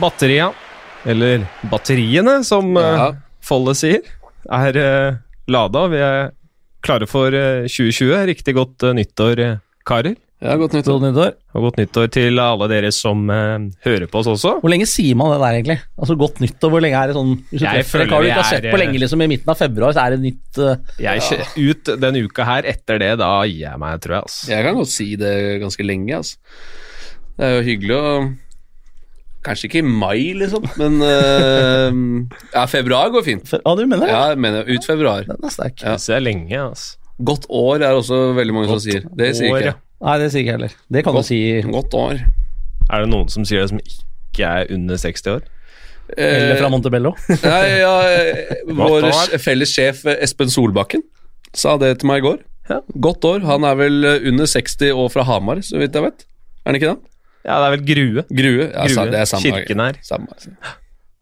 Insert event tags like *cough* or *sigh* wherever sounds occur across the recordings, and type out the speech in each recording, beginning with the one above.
Batteria, eller batteriene, som eh, Ja. Folle sier, er uh, lada. Vi er klare for eh, 2020. Riktig godt eh, nyttår, eh, karer. Ja, godt nyttår. Godt nyttår. Og godt nyttår til alle dere som eh, hører på oss også. Hvor lenge sier man det der, egentlig? Altså Godt nyttår, hvor lenge er det sånn Hvis du Jeg treffer en føler kar du ikke har sett på lenge, liksom i midten av februar, så er det nytt uh, Jeg ja. Ut den uka her, etter det, da gir jeg meg, tror jeg. Altså. Jeg kan godt si det ganske lenge, altså. Det er jo hyggelig å Kanskje ikke i mai, liksom, men uh, Ja, februar går fint. fe- Ja, du mener det? Ja, jeg mener ut februar. Den er sterk. Ja. Så det er lenge, altså. Godt år er også veldig mange som sier. Det sier år, ikke ja. jeg. Nei, det sier ikke jeg heller. Det kan du si. Godt år. Er det noen som sier det som ikke er under 60 år? Eller fra Eh, Montebello. *laughs* Nei, ja, eh, vår felles sjef eh, Espen Solbakken sa det til meg i går. Ja. Godt år. Han er vel eh, under 60 og fra Hamar, så vidt jeg vet. Er han ikke det? Ja, det er vel Grue. Grue. Ja, Grue. det er samme. Kirken her. samme.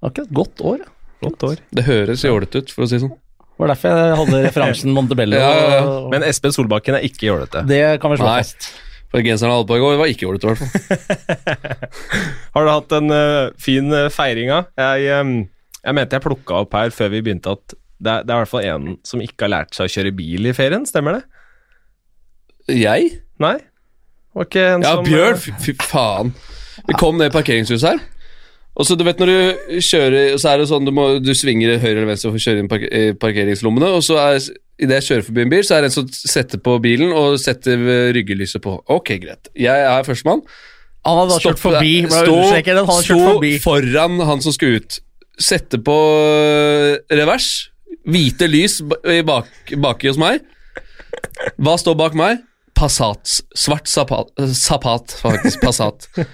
Akkurat godt år. ja. Godt år. Det høres jålete ut, for å si det sånn. Det var derfor jeg hadde referansen *laughs* Montebello. Ja, ja, ja. og- Men Espen Solbakken er ikke jålete. Det kan vi slå Nei. fast. For genseren han hadde på i går, var ikke jålete, i hvert fall. *laughs* Har du hatt en uh, fin uh, feiring av? Jeg, um, jeg mente jeg plukka opp her før vi begynte at det er, det er i hvert fall en som ikke har lært seg å kjøre bil i ferien, stemmer det? Jeg? Nei? Var ikke en Ja, som Bjørn, eh, fy, fy faen. Vi kom ned i parkeringshuset her. Og så du vet når du kjører, så er det sånn du, må, du svinger høyre eller venstre for å kjøre inn park eh, parkeringslommene, og så er Idet jeg kjører forbi en bil, så er det en som setter på bilen og setter eh, ryggelyset på. Ok, greit. Jeg er førstemann. Han hadde Stopp, kjørt forbi. Stå, Han stå kjørt forbi. foran han som skulle ut. Sette på øh, revers. Hvite lys i bak, baki hos meg. Hva står bak meg? Passat. Svart sapat, sapat faktisk. Passat. *laughs*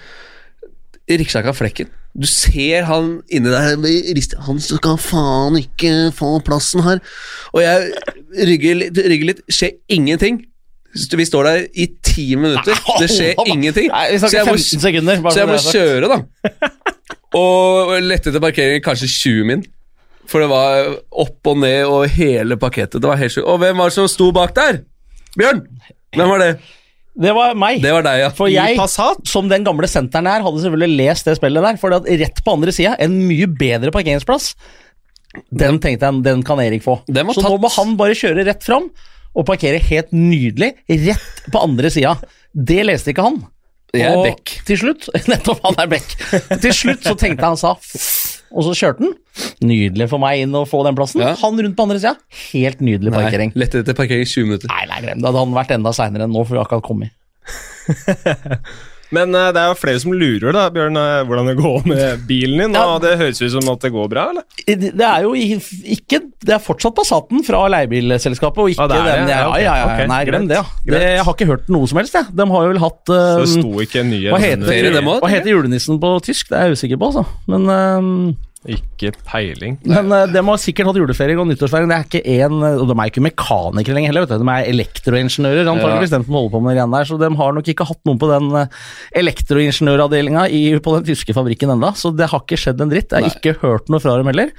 Riksjaka Flekken. Du ser han inni der Han skal faen ikke få plassen her. Og jeg rygger litt, rygger litt. Skjer ingenting. Vi står der i ti minutter. Det skjer ingenting. Så jeg må sekunder. så jeg må kjøre, da. *laughs* Og lette etter parkering kanskje 20 min. For det var opp og ned og hele pakettet. Det var helt sjukt. Og hvem var det som sto bak der? Bjørn! Hvem var det? Det var meg. Det var deg, ja. For jeg, som den gamle senteren jeg er, hadde selvfølgelig lest det spillet der. For rett på andre sida, en mye bedre parkeringsplass. Den tenkte jeg, den kan Erik få. Den var Så nå må han bare kjøre rett fram og parkere helt nydelig rett på andre sida. Det leste ikke han. Jeg er Og Beck. Til slutt *laughs* Nettopp, han er Beck. Til slutt så tenkte jeg han sa og så kjørte han. Nydelig for meg inn å få den plassen. Ja. Han rundt på andre sida, helt nydelig Nei, parkering. lette etter parkering 20 minutter. Nei, nei, glem det. Hadde han vært enda seinere enn nå, for vi har akkurat kommet. *laughs* Men uh, det er jo flere som lurer, da, Bjørn, uh, hvordan det går med *laughs* bilen din. Ja. Og det høres ut som at det går bra, eller? Det er jo ikke Det er fortsatt Passaten fra leiebilselskapet, og ikke Ah, det er den ja, Ja, ja, ja, okay. Nei, glem greit. det, ja. Det, jeg har ikke hørt noe som helst, jeg. De har jo vel hatt Så eh, det sto ikke en nyhet. hva, heter, hva heter julenissen på tysk? Det er jeg usikker på, altså. Men, eh, Ikke peiling. men uh, de har sikkert hatt juleferie og nyttårsfeiring. Det er ikke en, og De er ikke mekanikere lenger heller, vet du. de er elektroingeniører, antakeligvis, de som holder på med det der. Så de har nok ikke hatt noen på den eh, elektroingeniøravdelinga på den tyske fabrikken enda, så det har ikke skjedd en dritt. Jeg har Nei. ikke hørt noe fra dem heller.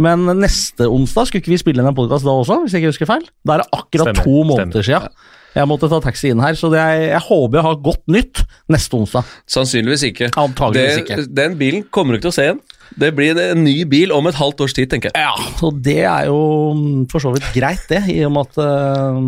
Men neste onsdag skulle ikke vi spille inn en podkast da også, hvis jeg ikke husker feil? Da er det akkurat Stemmer, to måneder siden. Jeg måtte ta taxi inn her, så det er, jeg håper jeg har godt nytt neste onsdag. Sannsynligvis ikke. Antageligvis ikke. den bilen kommer du ikke til å se igjen. Det blir en ny bil om et halvt års tid, tenker jeg. Ja, så det er jo mm, for så vidt greit, det, i og med at uh,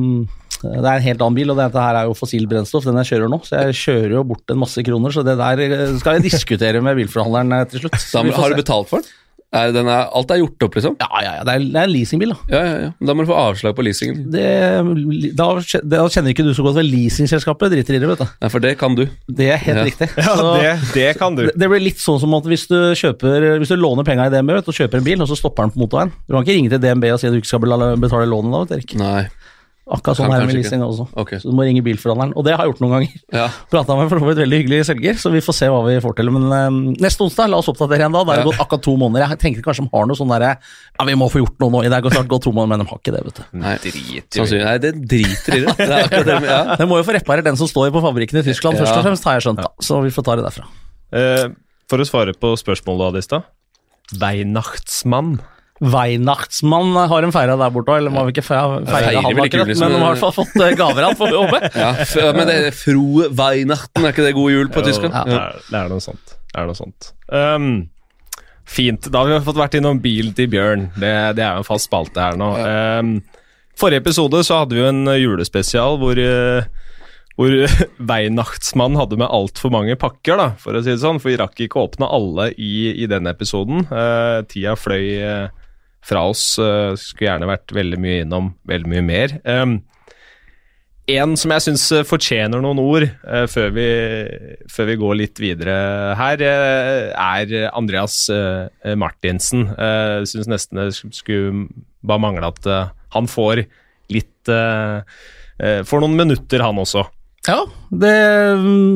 det er en helt annen bil, og dette her er jo fossil brennstoff, den jeg kjører nå, så jeg kjører jo bort en masse kroner, så det der øh, skal jeg diskutere med bilforhandleren øh, til slutt. Da, har du betalt for den? Er, den er, alt er gjort opp, liksom? Ja, ja, ja, det er, det er en leasingbil, da. Ja, ja, ja. Da må du få avslag på leasingen. Det, da, da kjenner ikke du så godt ved leasingselskapet, driter i det, vet du. Nei, for det kan du. Det er helt Ja. riktig. Ja, Så- det, det kan du. Det- Det blir litt sånn som at hvis du kjøper Hvis du låner penger i DNB vet, og kjøper en bil, og så stopper den på motorveien Du kan ikke ringe til DNB og si at du ikke skal betale lånet da, vet du, Erik. Nei. Akkurat sånn er det med leasing også. Okay. Så du må ringe bilforhandleren. Og det har jeg gjort noen ganger. Ja. *laughs* Prata med for så vidt veldig hyggelig selger, så vi får se hva vi får til. Men eh, neste onsdag, la oss oppdatere igjen da. Da er det Ja. gått akkurat to måneder. Jeg tenkte kanskje de har noe sånn derre Ja, vi må få gjort noe nå. I Det har snart gått to måneder, men de har ikke det, vet du. Nei, Drit. Nei, det driter i det. det er det, ja. *laughs* De må jo få reparert den som står på fabrikken i Tyskland, Ja. først og fremst, har jeg skjønt. da. Så vi får ta det derfra. Uh, for å svare på spørsmålet i stad. Weihnachtsmann. Weihnachtsmann har en feira der borte òg, eller må vi ikke feire, Feirer han akkurat, men de har i hvert fall fått eh, gaver av, får vi håpe. *laughs* ja. Men det er Frohe Weihnachten, er ikke det god jul på tysk? Ja, det, er, det er noe sånt. Det er noe sånt. Um, Fint. Da har vi fått vært innom bil til Bjørn. Det, det er jo en fast spalte her nå. Um, forrige episode så hadde vi jo en julespesial hvor, uh, hvor *laughs* Weihnachtsmann hadde med altfor mange pakker, da, for å si det sånn. For vi rakk ikke å åpne alle i, i den episoden. Uh, tida fløy uh, fra oss. skulle gjerne vært veldig mye innom veldig mye mer. En som jeg syns fortjener noen ord uh, før, vi, før, vi, går litt videre her, er Andreas Martinsen. Uh, syns nesten det skulle bare mangle at han får litt Får noen minutter, han også. Ja, det,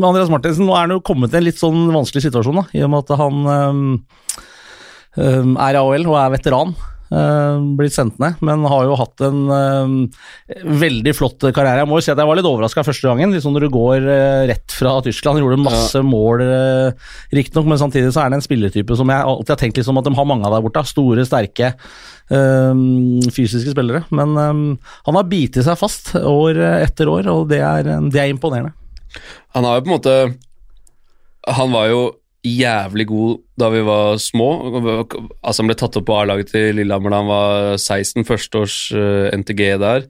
Andreas Martinsen nå er han jo kommet i en litt sånn vanskelig situasjon, da, i og med at han um, er AHL og er veteran. Uh, blitt sendt ned, men har jo hatt en uh, veldig flott karriere. Jeg må jo si at jeg var litt overraska første gangen, liksom når du går uh, rett fra Tyskland. Gjorde masse mål, uh, riktignok, men samtidig så er det en spillertype som jeg alltid har tenkt liksom at de har mange av der borte. Store, sterke, fysiske spillere. Men han har bitt seg fast år etter år, og det er, det er imponerende. Han har jo på en måte Han var jo jævlig god da vi var små. Altså Han ble tatt opp på A-laget til Lillehammer da han var 16, førsteårs uh, eh, NTG der.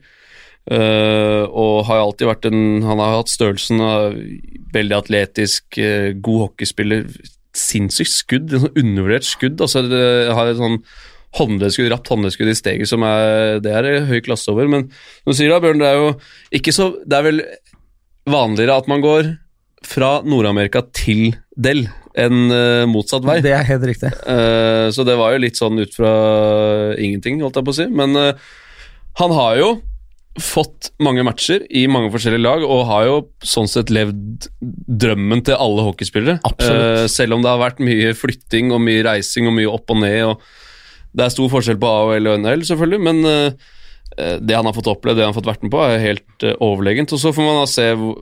Uh, og har alltid vært en Han har hatt størrelsen av veldig atletisk, uh, god hockeyspiller. Sinnssykt skudd, en sånn undervurdert skudd. Altså det, har et sånn håndleddskudd, rapt håndleddskudd i steget som er Det er høy klasse over. Men som du sier da, Bjørn, det er jo ikke så Det er vel vanligere at man går fra Nord-Amerika til Del enn uh, motsatt vei. Det er helt riktig. Uh, så det var jo litt sånn ut fra ingenting, holdt jeg på å si. Men uh, han har jo fått mange matcher i mange forskjellige lag, og har jo sånn sett levd drømmen til alle hockeyspillere. selv om det har vært mye flytting og mye reising og mye opp og ned. og Det er stor forskjell på AHL og NHL, selvfølgelig, men det han har fått oppleve, det han har fått vært med på, er helt overlegent. Og så får man da se hvor,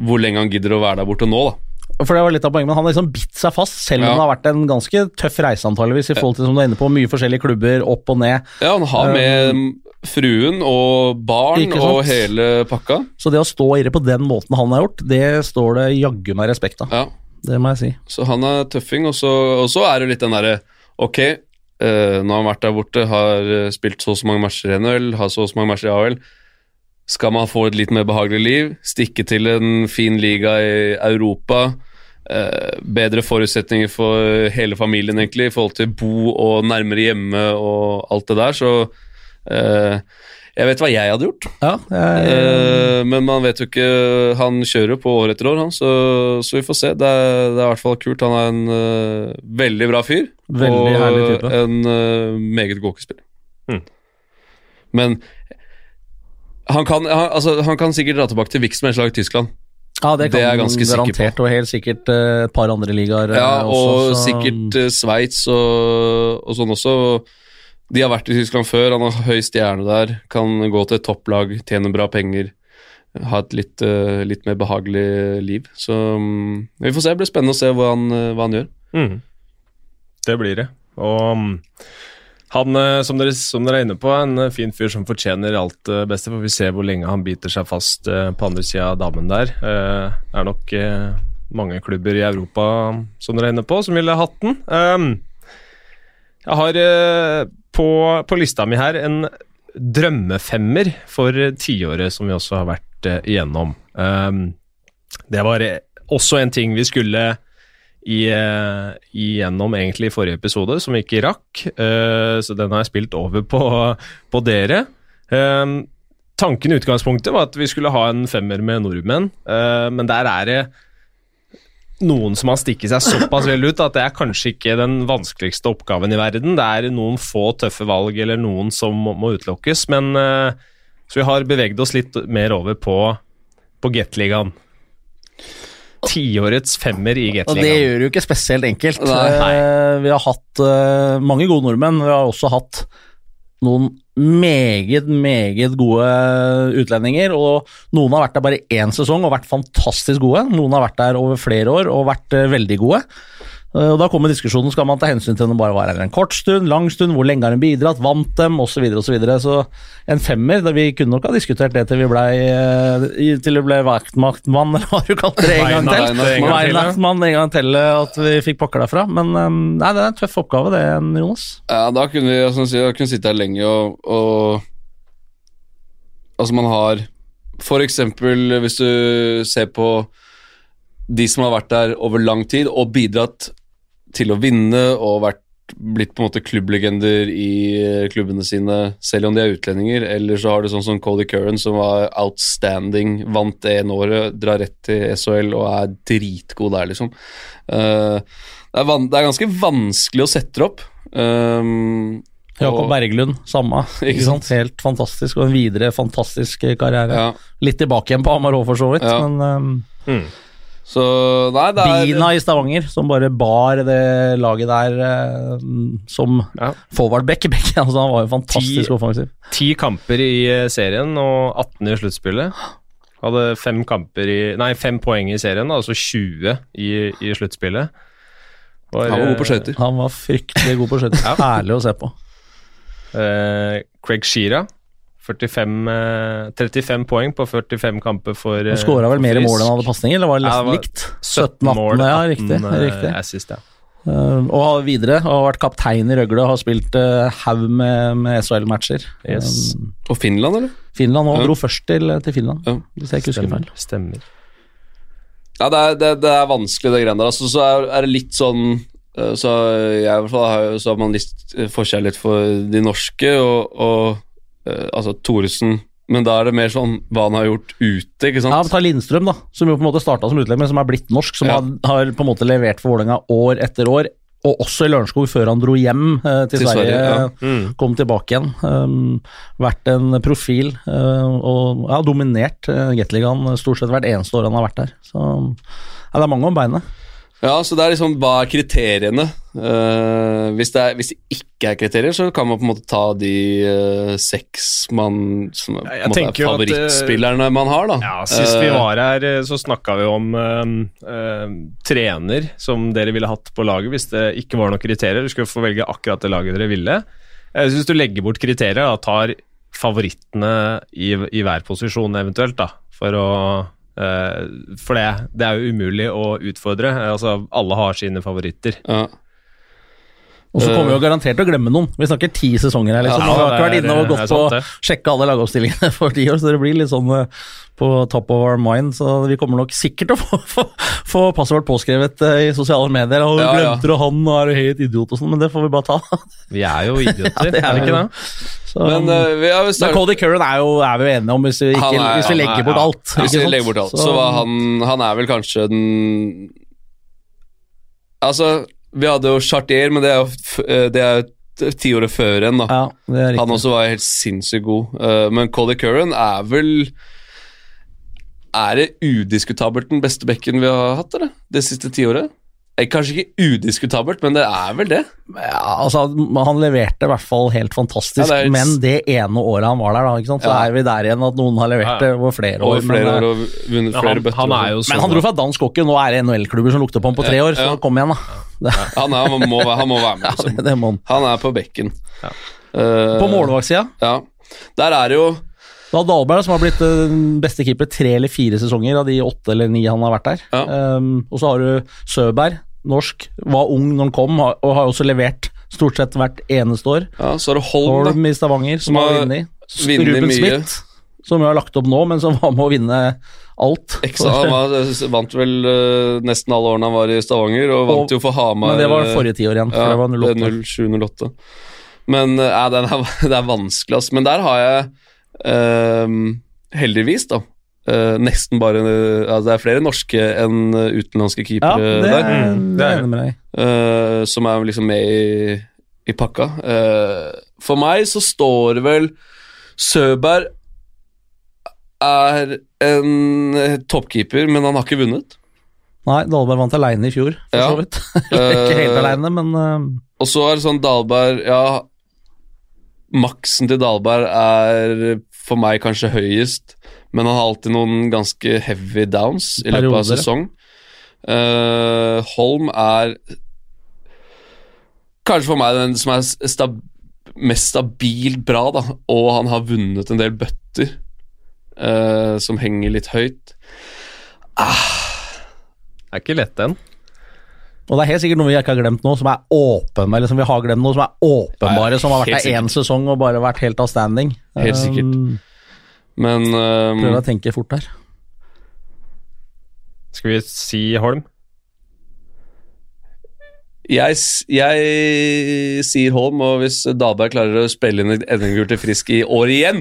hvor lenge han gidder å være der borte nå, da. For det var litt av poenget, men Han har liksom bitt seg fast, selv om ja. det har vært en ganske tøff reise antageligvis, i forhold til som du er inne på, mye forskjellige klubber, opp og ned. Ja, han har med um, fruen og barn og hele pakka. Så det å stå i det på den måten han har gjort, det står det jaggu meg respekt av. Ja. Det må jeg si. Så han er tøffing, og så, og så er det litt den derre Ok, uh, nå har han vært der borte, har eh, spilt så og så mange matcher i NHL, har så og så mange matcher i AL. Skal man få et litt mer behagelig liv, stikke til en fin liga i Europa bedre forutsetninger for hele familien, egentlig, i forhold til bo og nærmere hjemme og alt det der, så eh, jeg vet hva jeg hadde gjort, ja, jeg, eh, men man vet jo ikke Han kjører jo på år etter år, han, så, så vi får se. Det er, det er, i hvert fall kult. Han er en uh, veldig bra fyr. Veldig og type. en uh, meget god hockeyspiller. Mm. Men han kan, han, altså, han kan sikkert dra tilbake til hvilket som helst lag i Tyskland. Ja, det, det er ganske garantert, på. og helt sikkert uh, et par andre ligaer. Ja, eh, også, og så. sikkert uh, Sveits og, og, sånn også. De har vært i Tyskland før, han har høy stjerne der, kan gå til et topplag, tjene bra penger. Ha et litt, uh, litt mer behagelig liv. Så um, vi får se, det blir spennende å se hva han, hva han gjør. Mm. Det blir det. Og um, han, eh, som dere, som dere, er inne på, en eh, fin fyr som fortjener alt det beste. Får vi se hvor lenge han biter seg fast eh, på andre sida av damen der. Det er nok mange klubber i Europa som dere er inne på, som ville hatt den. Ehm, jeg har på, på lista mi her en drømmefemmer for tiåret som vi også har vært igjennom. Ehm, det var også en ting vi skulle i, uh, igjennom egentlig i forrige episode, som vi ikke rakk. Uh, så den har jeg spilt over på, på dere. Uh, tanken i utgangspunktet var at vi skulle ha en femmer med nordmenn, men der er det noen som har stikket seg såpass vel ut at det er kanskje ikke den vanskeligste oppgaven i verden. Det er noen få tøffe valg eller noen som må, må utelukkes, men Så vi har beveget oss litt mer over på, på Gateligaen tiårets femmer i Gatlingham. Og det gjør det jo ikke spesielt enkelt. Nei. Eh, vi har hatt uh, mange gode nordmenn. Vi har også hatt noen meget, meget gode utlendinger. Og noen har vært der bare én sesong og vært fantastisk gode. Noen har vært der over flere år og vært uh, veldig gode. Eh, Og Da kommer diskusjonen skal man ta hensyn til om bare var her en kort stund, lang stund, hvor lenge har hun bidratt, vant dem osv. Så, videre, og så, så en femmer Vi kunne nok ha diskutert det til vi ble, eh, til vi ble vaktmaktmann, *laughs* eller hva du kalte det, en gang til. Weihnacht, en gang til, eh, at vi fikk pokker derfra. Men nei, det er en tøff oppgave, det, Jonas. Ja, da kunne vi som jeg kunne sitte her lenge og, og Altså, man har For eksempel hvis du ser på de som har vært der over lang tid og bidratt til å vinne og vært, blitt på en måte klubblegender i eh, klubbene sine, selv om de er utlendinger. Eller så har du sånn som Cody Curran, som var outstanding, vant det ene året, drar rett til SHL og er dritgod der, liksom. Uh, det, er van det er ganske vanskelig å sette det opp. Um, Jakob Berglund, samme. *laughs* Ikke sant? Helt fantastisk, og en videre fantastisk karriere. Ja, Litt tilbake igjen på Amarå, for så vidt. Ja. Men um, så nei, det er Bina i Stavanger, som bare bar det laget der eh, som Ja. forward-back. back. *laughs* Altså, han var jo fantastisk Ti- offensiv. Ti kamper i eh, serien og 18 i sluttspillet. Hadde fem, kamper i, nei, fem poeng i serien, da, altså 20 i, i sluttspillet. Han var god på skøyter. Han var fryktelig god på skøyter. *laughs* Herlig å se på. Eh, Craig Sheara, 45, eh, 35 poeng på 45 kamper for Du eh, skåra vel mer i mål enn han hadde pasninger, eller var det nesten likt? 17 mål, 17-18, ja, riktig. eh, riktig. assist, ja. Uh, og har videre har vært kaptein i Røgle og har spilt uh, haug med, med SHL-matcher. Yes. Um, Og Finland, eller? Finland òg, Ja. dro først til, til Finland, Ja. hvis jeg ikke husker feil. Stemmer. Ja, det er, det, det er vanskelig, det greiene der. Altså, så er, er det litt sånn eh, Så jeg i hvert fall har, jo- så har man litt eh, forkjærlighet for de norske, og, og eh, altså Thoresen Men da er det mer sånn hva han har gjort ute, ikke Ja, sant? Ta Lindstrøm, da, som jo på en måte starta som utlending, men som er blitt norsk. Som Ja. har, har på en måte levert for Vålerenga år etter år, og også i Lørenskog før han dro hjem eh, til, Til Sverige. Sverige, ja. Mm. Kom tilbake igjen. Um, vært en profil uh, og ja, dominert uh, Gateligaen stort sett hvert eneste år han har vært der. Så ja, det er mange om beinet. Ja, så det er liksom Hva er kriteriene? Uh, hvis, det er, hvis det ikke er kriterier, så kan man på en måte ta de uh, seks man som Ja, er favorittspillerne at, uh, man har, da. Ja, Sist vi Eh, var her, eh, så snakka vi om eh, eh, trener som dere ville hatt på laget hvis det ikke var noen kriterier. Du skulle få velge akkurat det laget dere ville. Jeg synes du legger bort kriterier, da, tar favorittene i, i hver posisjon eventuelt, da, for å eh, For det, det er jo umulig å utfordre. Altså, alle har sine favoritter. ja. Og så kommer vi jo garantert til å glemme noen. Vi snakker ti sesonger her, liksom. Ja, har ikke vært inne og gått på å sjekke sjekka alle lagoppstillingene *laughs* for ti år, så det blir litt sånn eh, på top of our mind. Så vi kommer nok sikkert til å få, *laughs* få, få passord påskrevet eh, i sosiale medier. Og Ja, ja. glemte du han og er du helt idiot og sånn, men det får vi bare ta. Vi er jo *laughs* idioter, ja, det er vi ikke det? Så, Men uh, eh, vi har jo startet- Cody Curran er, jo, er vi jo enige om, hvis vi, ikke, er- hvis vi legger er- bort ja. alt. Hvis vi legger bort alt, så, så han Han er vel kanskje den Altså, vi hadde jo Chartier, men det er jo eh, Det er jo tiåret før en, da. Ja, det. Han også var helt sinnssykt god. Eh, men Cody Curran er vel Er det udiskutabelt den beste bekken vi har hatt, eller? Det siste tiåret? Eh, Kanskje ikke udiskutabelt, men det er vel det? Ja, altså, han leverte i hvert fall helt fantastisk, Ja, det er- men det ene året han var der, da, ikke sant? så Ja. er vi der igjen at noen har levert Ja, ja. det over flere år. Over flere men, eh, år og vunnet flere han, bøtter. han er jo sånn. Men han dro fra dansk hockey, nå er det NHL-klubber som lukter på ham på tre år, så Ja. kom igjen, da. *laughs* Han, er, han, må, være- han må være med, *laughs* ja, liksom. det, det må han. Han er på bekken. Ja. Eh, På målvaktsida, Ja. Der er det jo da Dahlberg, som har blitt beste keeper tre eller fire sesonger av de åtte eller ni han har vært der. Ja. Um, og så har du Søberg, norsk, var ung når han kom, og har også levert stort sett hvert eneste år. Ja, så er det Holm. Holm i Stavanger, som Som har vunnet. Ruben. Smith, som jo har lagt opp nå, men som var med å vinne alt. Eksa, var, vant vel uh, nesten alle årene han var i Stavanger, og vant Og- jo for Hamar. Men det var eh, forrige tiår igjen, for Ja, det var 08. 07-08. Men eh, ja, er, *laughs* det er vanskelig, ass. Men der har jeg uh, heldigvis, da nesten bare eh, altså Det er flere norske enn utenlandske utenlandske Ja, keepere det, der, Mm, det det er er enig med deg eh, som er liksom med i, i pakka. Uh, for meg så står det vel Søberg er en eh, toppkeeper, men han har ikke vunnet. Nei, Dahlberg vant aleine i fjor, for Ja. så vidt. *laughs* Ikke helt Eh, aleine, men uh... Og så er det sånn Dahlberg Ja, maksen til Dahlberg er for meg kanskje høyest, men han har alltid noen ganske heavy downs i løpet av sesong. Uh, Holm er kanskje for meg den som er stab mest stabilt bra, da. Og han har vunnet en del bøtter uh, som henger litt høyt. Det er ikke lett, den. Og det er helt sikkert noe vi ikke har glemt nå, som er åpenbare, eller som vi har glemt noe som er åpenbare, Nei, som har vært der én sesong og bare vært helt outstanding. Helt sikkert. Um, Men um, Prøver å tenke fort her. Skal vi si Holm? jeg, jeg sier Holm, og hvis Dahlberg klarer å spille inn et NM-gull til Frisk i år igjen,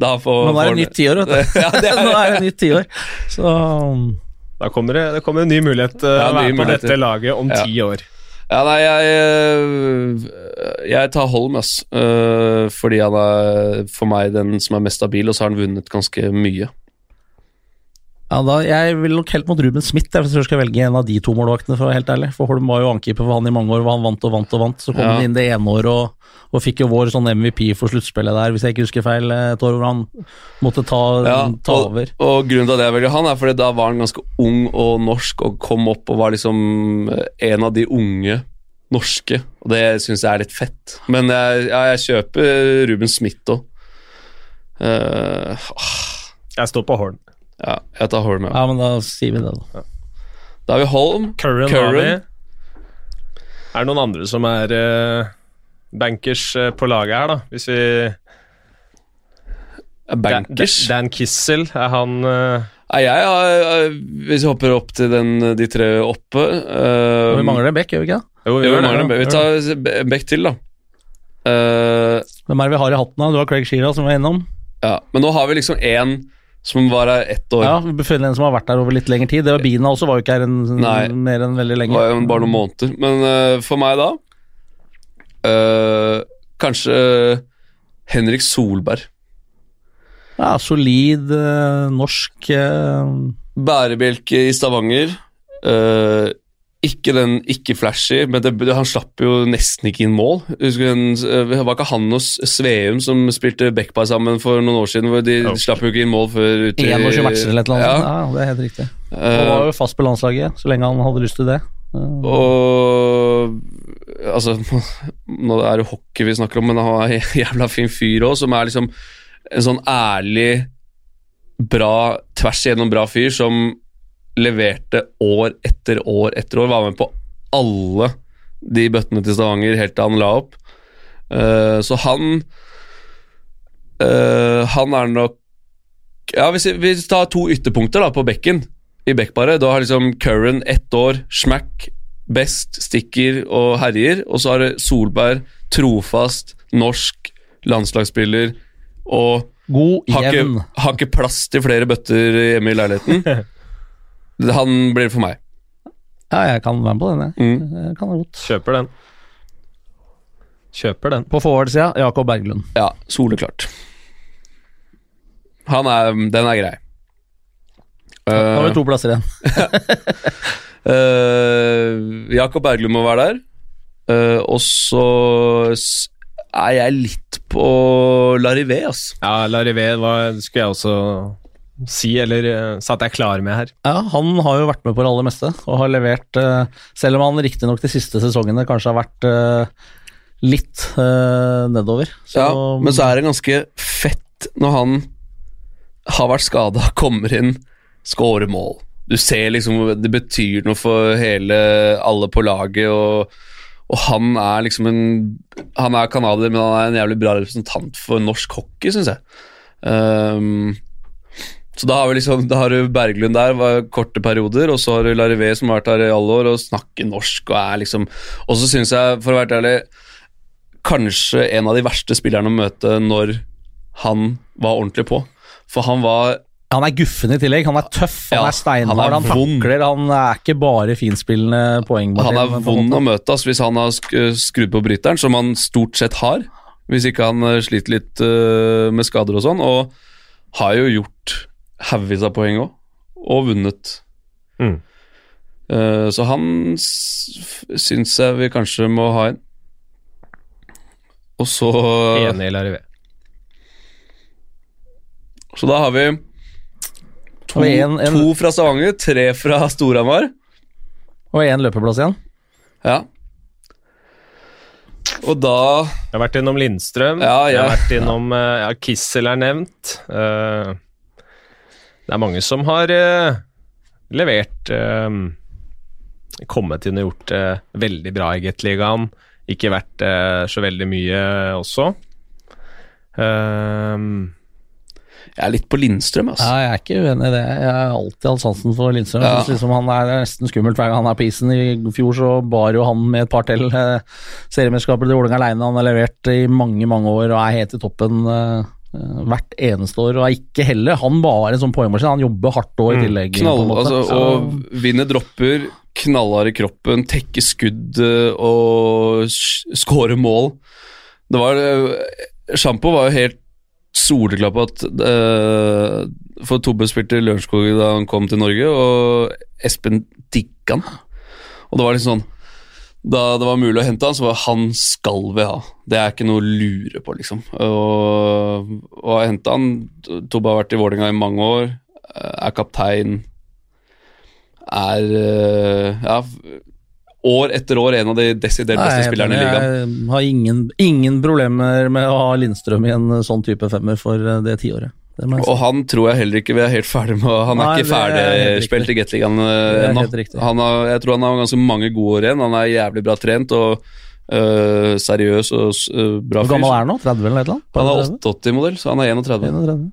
da får nå er det nytt tiår, vet du. *laughs* Ja, det er- *laughs* nå er det nytt tiår. Så um, Da kommer det, det kommer en ny mulighet uh, Ja, å være nye på muligheter. dette laget om Ja. ti år. Ja, nei, jeg øh, Jeg tar Holm, ass. Øh, fordi han er for meg den som er mest stabil, og så har han vunnet ganske mye. Ja, da, jeg vil nok helt mot Ruben Smith jeg, hvis jeg skal velge en av de to målvaktene, for å være helt ærlig. For Holm var jo ankeeper for han i mange år, hvor han vant og vant og vant. Så kom Ja. han inn det ene året og, og fikk jo vår sånn MVP for sluttspillet der, hvis jeg ikke husker feil, Torv, et år hvor han måtte ta, Ja, ta og, over. og grunnen til at jeg velger han, er fordi da var han ganske ung og norsk og kom opp og var liksom øh, en av de unge norske. Og det syns jeg er litt fett. Men jeg, ja, jeg kjøper Ruben Smith òg. Jeg står på Holm. Ja, jeg tar Holm, ja. Ja, men da sier vi det, da. Da har vi Holm. Curran. Curran. Er det noen andre som er uh, bankers uh, på laget her, da? Hvis vi Bankers. Dan, Dan Kissel, er han uh... Nei, jeg har, hvis vi hopper opp til den, de tre oppe uh, vi mangler en bekk, gjør vi ikke det? Jo, Jo, gjør vi det, mangler en bekk. Vi tar en bekk til, da. Eh, Hvem er det vi har i hatten? da? Du har Craig Shearer, som vi var innom. ja. Men nå har vi liksom én som var her ett år. Ja, vi en som har vært der over litt lengre tid. Det var Bina også, var jo ikke her en, Nei. mer enn veldig lenge. var jo bare noen måneder. Men uh, for meg da uh, Kanskje Henrik Solberg. Ja, solid norsk Bærebjelke i Stavanger. Ikke den ikke-flashy, men det, han slapp jo nesten ikke inn mål. Husker eh, Var ikke han og Sveum som spilte backpar sammen for noen år siden? hvor De Jo. slapp jo ikke inn mål før uti 21 matcher eller et eller annet. Ja. Ja, det er helt riktig. Han Eh, var jo fast på landslaget så lenge han hadde lyst til det. Eh, Og Altså, *laughs* nå er det hockey vi snakker om, men han er en jævla fin fyr òg, som er liksom en sånn ærlig, bra, tvers igjennom bra fyr som leverte år etter år etter år. Var med på alle de bøttene til Stavanger helt til han la opp. Uh, så han uh, Han er nok Ja, hvis vi, tar to ytterpunkter da på bekken i backparet. Da har liksom Curran ett år, smack, best, stikker og herjer. Og så har det Solberg, trofast, norsk, landslagsspiller og God har ikke, har ikke plass til flere bøtter hjemme i leiligheten. *laughs* Han blir for meg. Ja, jeg kan være med på den, jeg. Mm. jeg. Kan godt. Kjøper den. Kjøper den. På forward-sida, Jakob Berglund. Ja, soleklart. Han er, den er grei. Nå har vi Uh, to plasser igjen. uh, *laughs* Jakob Berglund må være der. Uh, og så er jeg litt på Larivé, altså. Ja, Larivé skulle jeg også si, eller uh, satt jeg klar med her. Ja, Han har jo vært med på det aller meste og har levert uh, Selv om han riktignok de siste sesongene kanskje har vært uh, litt nedover. Så, Ja, men så er det ganske fett når han har vært skada, *laughs* kommer inn, scorer mål. Du ser liksom det betyr noe for hele alle på laget, og, og han er liksom en Han er canadier, men han er en jævlig bra representant for norsk hockey, syns jeg. Um, så da har vi liksom Da har du Berglund der, var korte perioder, og så har du Larivé som har vært her i alle år og snakker norsk og er liksom Og så syns jeg, for å være ærlig kanskje en av de verste spillerne å møte når han var ordentlig på. For han var Han er guffen i tillegg. Han er tøff, han Ja, er steinhard, han han, takler. Han er ikke bare finspillende poengmaskin. Han er vond å møte hvis han har skrudd på bryteren, som han stort sett har. Hvis ikke han eh, sliter litt uh, med skader og sånn. Og har jo gjort haugevis av poeng òg, og vunnet. Mm. Eh, så han syns jeg vi kanskje må ha inn. Og så Enig eller Larivé. Så da har vi to, en- en- to fra Stavanger, tre fra Storhamar. Og én løpeplass igjen. Ja. Og da Jeg har vært innom Lindstrøm. Ja, Jeg har vært innom eh, ja, Kissel er nevnt. Eh, det er mange som har eh, levert eh, Kommet inn og gjort det veldig bra i Gateligaen. Ikke vært eh, så veldig mye også. Eh, Jeg er litt på Lindstrøm, altså. Ja, jeg er ikke uenig i det. Jeg har alltid hatt sansen for Lindstrøm. Ja. liksom han er nesten skummelt hver gang han er på isen. I fjor så bar jo han med et par til eh, seriemesterskapet til Vålerenga aleine. Han har levert i mange, mange år og er helt i toppen eh, eh, hvert eneste år. Og er ikke heller Han bare en sånn poengmaskin. Han jobber hardt òg i tillegg. på en Knall, altså, og vinner dropper, knallhard i kroppen, tekke skudd eh, og skåre mål. Det var eh, Sjampo var jo helt soleklar på at uh, For Tobbe spilte i Lørenskog da han kom til Norge, og Espen digga han. Og det var litt sånn Da det var mulig å hente han, så var han skal vi ha. Det er ikke noe å lure på, liksom. Og, og jeg henta han. Tobbe har vært i Vålerenga i mange år, eh, er kaptein. Er eh, ja, år etter år en av de desidert beste spillerne i ligaen. Jeg har ingen, ingen problemer med å ha Lindstrøm i en sånn type femmer for eh, det tiåret. Og han tror jeg heller ikke vi er helt ferdig med. Han er Nei, ikke er ferdigspilt i Gateligaen er ennå. jeg tror han har ganske mange gode år igjen. Han er jævlig bra trent og øh, seriøs og øh, bra Hvor gammel er han nå? 30 eller noe? Han er 88-modell, så han er 31. 31.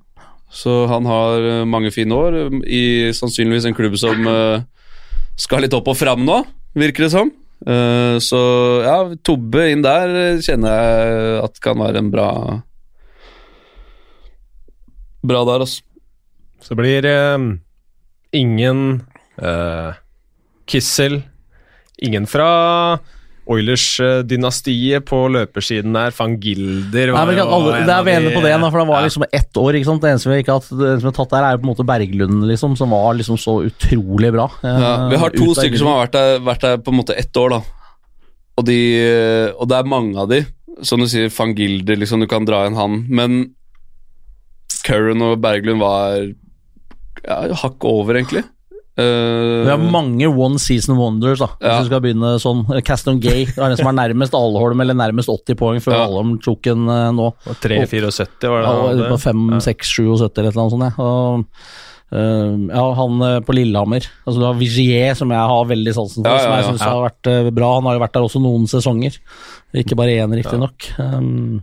Så han har mange fine år i sannsynligvis en klubb som øh, skal litt opp og fram nå, virker det som. Uh, så ja, Tobbe inn der kjenner jeg at kan være en bra Bra der, altså. så blir eh, ingen eh, Kissel. Ingen fra Oilers-dynastiet på løpersiden der. Van Gilder Nei, men alle, det er vi enige på det, da, for det var Ja. liksom ett år. ikke sant? Det eneste vi ikke har har tatt der, er på en måte Berglund, liksom, som var liksom så utrolig bra. Eh, Ja, vi har to stykker som har vært der, vært der på en måte ett år, da. Og, de, og det er mange av de. Som du sier, van Gilder, liksom, du kan dra inn han. Men Curran og Berglund var ja, hakk over, egentlig. Uh, Vi har mange one season wonders, da. Hvis Ja. vi skal begynne sånn. Caston Gay er den som er nærmest Alholm, eller nærmest 80 poeng før Ja. Alholm tok en uh, nå. 3,74 var det Ja, han og hadde. på 5, 6, 77 eller et eller annet sånt. Ja. Og, uh, ja, han eh, på Lillehammer. Altså, du har Vigier, som jeg har veldig sansen for, Ja, ja, som jeg ja. syns har vært eh, bra. Han har jo vært der også noen sesonger, ikke bare én, riktignok. Um,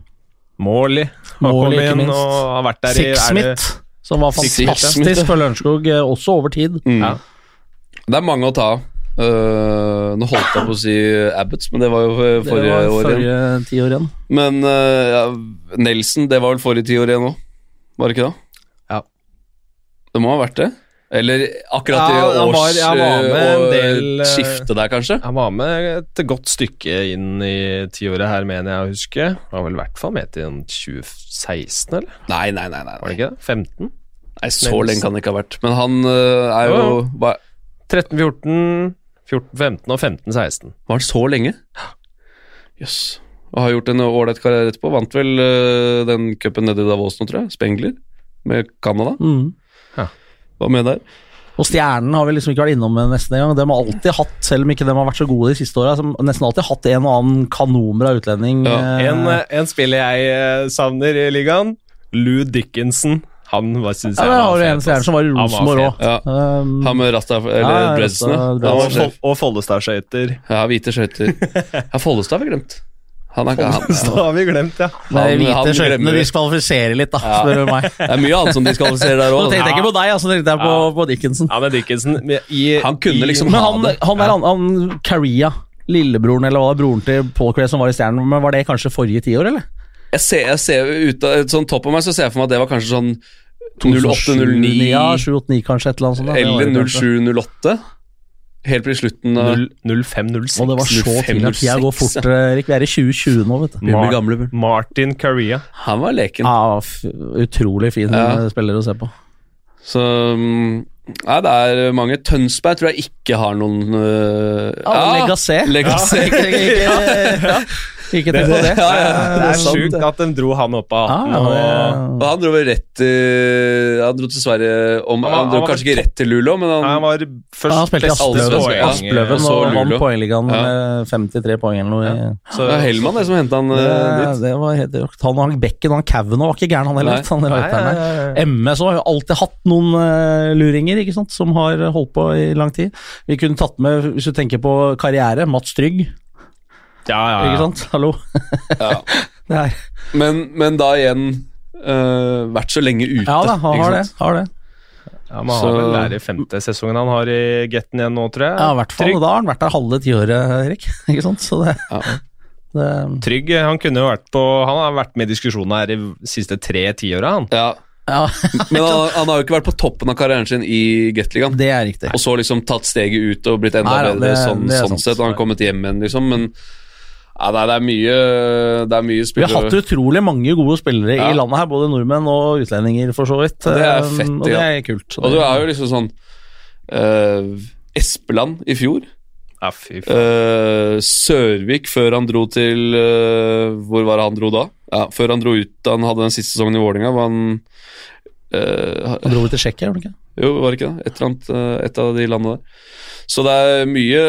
Morley har Morley, kommet inn minst. og har vært der i Sixsmith, som var fantastisk for Lørenskog, eh, også over tid. mm. Ja. Det er mange å ta av. Uh, nå holdt jeg på å si Abbots, men det var jo forrige, Det forrige år igjen. ti år igjen. Men uh, ja, Nelson, det var vel forrige ti år igjen òg, var det ikke det? Ja. Det må ha vært det? Eller akkurat Ja, i han års var- og del, eh, skifte der, kanskje? Han var med et godt stykke inn i tiåret her, mener jeg å huske. Han var vel i hvert fall med til en 2016, eller? Nei, nei, nei. nei, Var det ikke det? 15? nei Så lenge kan det ikke ha vært. Men han uh, er jo Jo, jo. 13, 14, 14, 15 og 15, 16. var han så lenge? Jøss. Og har gjort en ålreit karriere etterpå. Vant vel uh, den cupen nede i Davos nå, tror jeg. Spengler. Med Canada. Mm. Var med der. Og Stjernen har vi liksom ikke vært innom med nesten engang. De har alltid hatt, selv om ikke de har vært så gode de siste åra, nesten alltid hatt en og annen kanonbra utlending. Ja, eh, En, eh, en spiller jeg eh, savner i ligaen, Lou Dickinson. Han var, synes jeg ja, var fet, en stjerne som var i Han var Rosenborg òg. Ja. Um, Han med Rasta, eller Ja, var Og, og Follestad-skøyter. Ja, hvite skøyter. *laughs* Ja, Follestad har vi glemt. Han er ikke han. Har vi glemt, ja. Det er hvite skøytene diskvalifiserer litt, da, Ja. spør du meg. Det er mye annet som diskvalifiserer der Nå tenkte jeg ikke på deg, altså, tenkte jeg på, Ja. på Dickinson. Ja, men Dickinson i, Han kunne i, liksom Men ha han, det. han der, han, han Caria, lillebroren eller hva det er, broren til Paul Cray som var i Stjernen, men var det kanskje forrige tiår, eller? Jeg ser, jeg ser ut av sånn topp av meg, så ser jeg for meg at det var kanskje sånn 08-09 Ja, 789 kanskje, et eller annet sånt. da. Eller det kanskje. 0708. Helt på slutten av 05-06. Og det var så 05, tidlig at tida går fort, Erik. Vi er i 2020 nå, vet du. Mar gamle. Martin Carrea Han var leken. Ja, f utrolig fin Ja. eh, spiller å se på. Så mm, Nei, det er mange. Tønsberg tror jeg ikke har noen uh. Legacy. Ja, ikke- ja. *laughs* Ikke tenk på det. *laughs* Ja, ja, Det er sjukt at de dro han opp av hatten. 18. ja, og, Og han dro vel rett uh, Han dro til Sverige om, Han Han dro han kanskje ikke rett til Luleå, men han, han var først han spilte i Aspløven, Så og vant poengligaen med 53 poeng eller noe. Ja. Så, Det var Hellmann det som henta han Det, eh, dit. det var helt rått. Han hang Bekken og han Kavanagh var ikke gæren, han heller. Han der. ja, ja, ja. MS har jo alltid hatt noen uh, luringer ikke sant, som har holdt på i lang tid. Vi kunne tatt med, hvis du tenker på karriere, Mats Trygg. Ja, ja, Ikke sant? Hallo. Ja. *laughs* Er, Men, men da igjen uh, vært så lenge ute. ja da, han har det. Har det. Ja, men han Så- har vel der i femte sesongen han har i Getten igjen nå, tror jeg. Ja, i hvert fall. Trygg. Og da har han vært der halve tiåret, Erik. *laughs* Ikke sant? Så det, Ja. det Trygg, han kunne jo vært på Han har vært med i diskusjonen her i de siste tre tiåra, han. Ja. Ja, *laughs* Men han, han har jo ikke vært på toppen av karrieren sin i Gateligaen. det er. Og så liksom tatt steget ut og blitt enda Nei bedre det- sånn, det er sånn sett. Han har kommet hjem igjen, liksom. Men ja, er, det er mye Det er mye Vi har hatt utrolig mange gode spillere Ja. i landet her, både nordmenn og utlendinger, for så vidt. Det er Um, ja og det er kult. Og du er jo liksom sånn uh, Espeland i fjor. Ja, fy faen. Eh, Sørvik før han dro til uh, Hvor var det han dro da? Ja, Før han dro ut da han hadde den siste sesongen i Vålinga var han eh, Han dro vel til Tsjekkia, gjorde han ikke? Jo, var det ikke det? Et, eller annet, eh, et av de landene der. Så det er mye,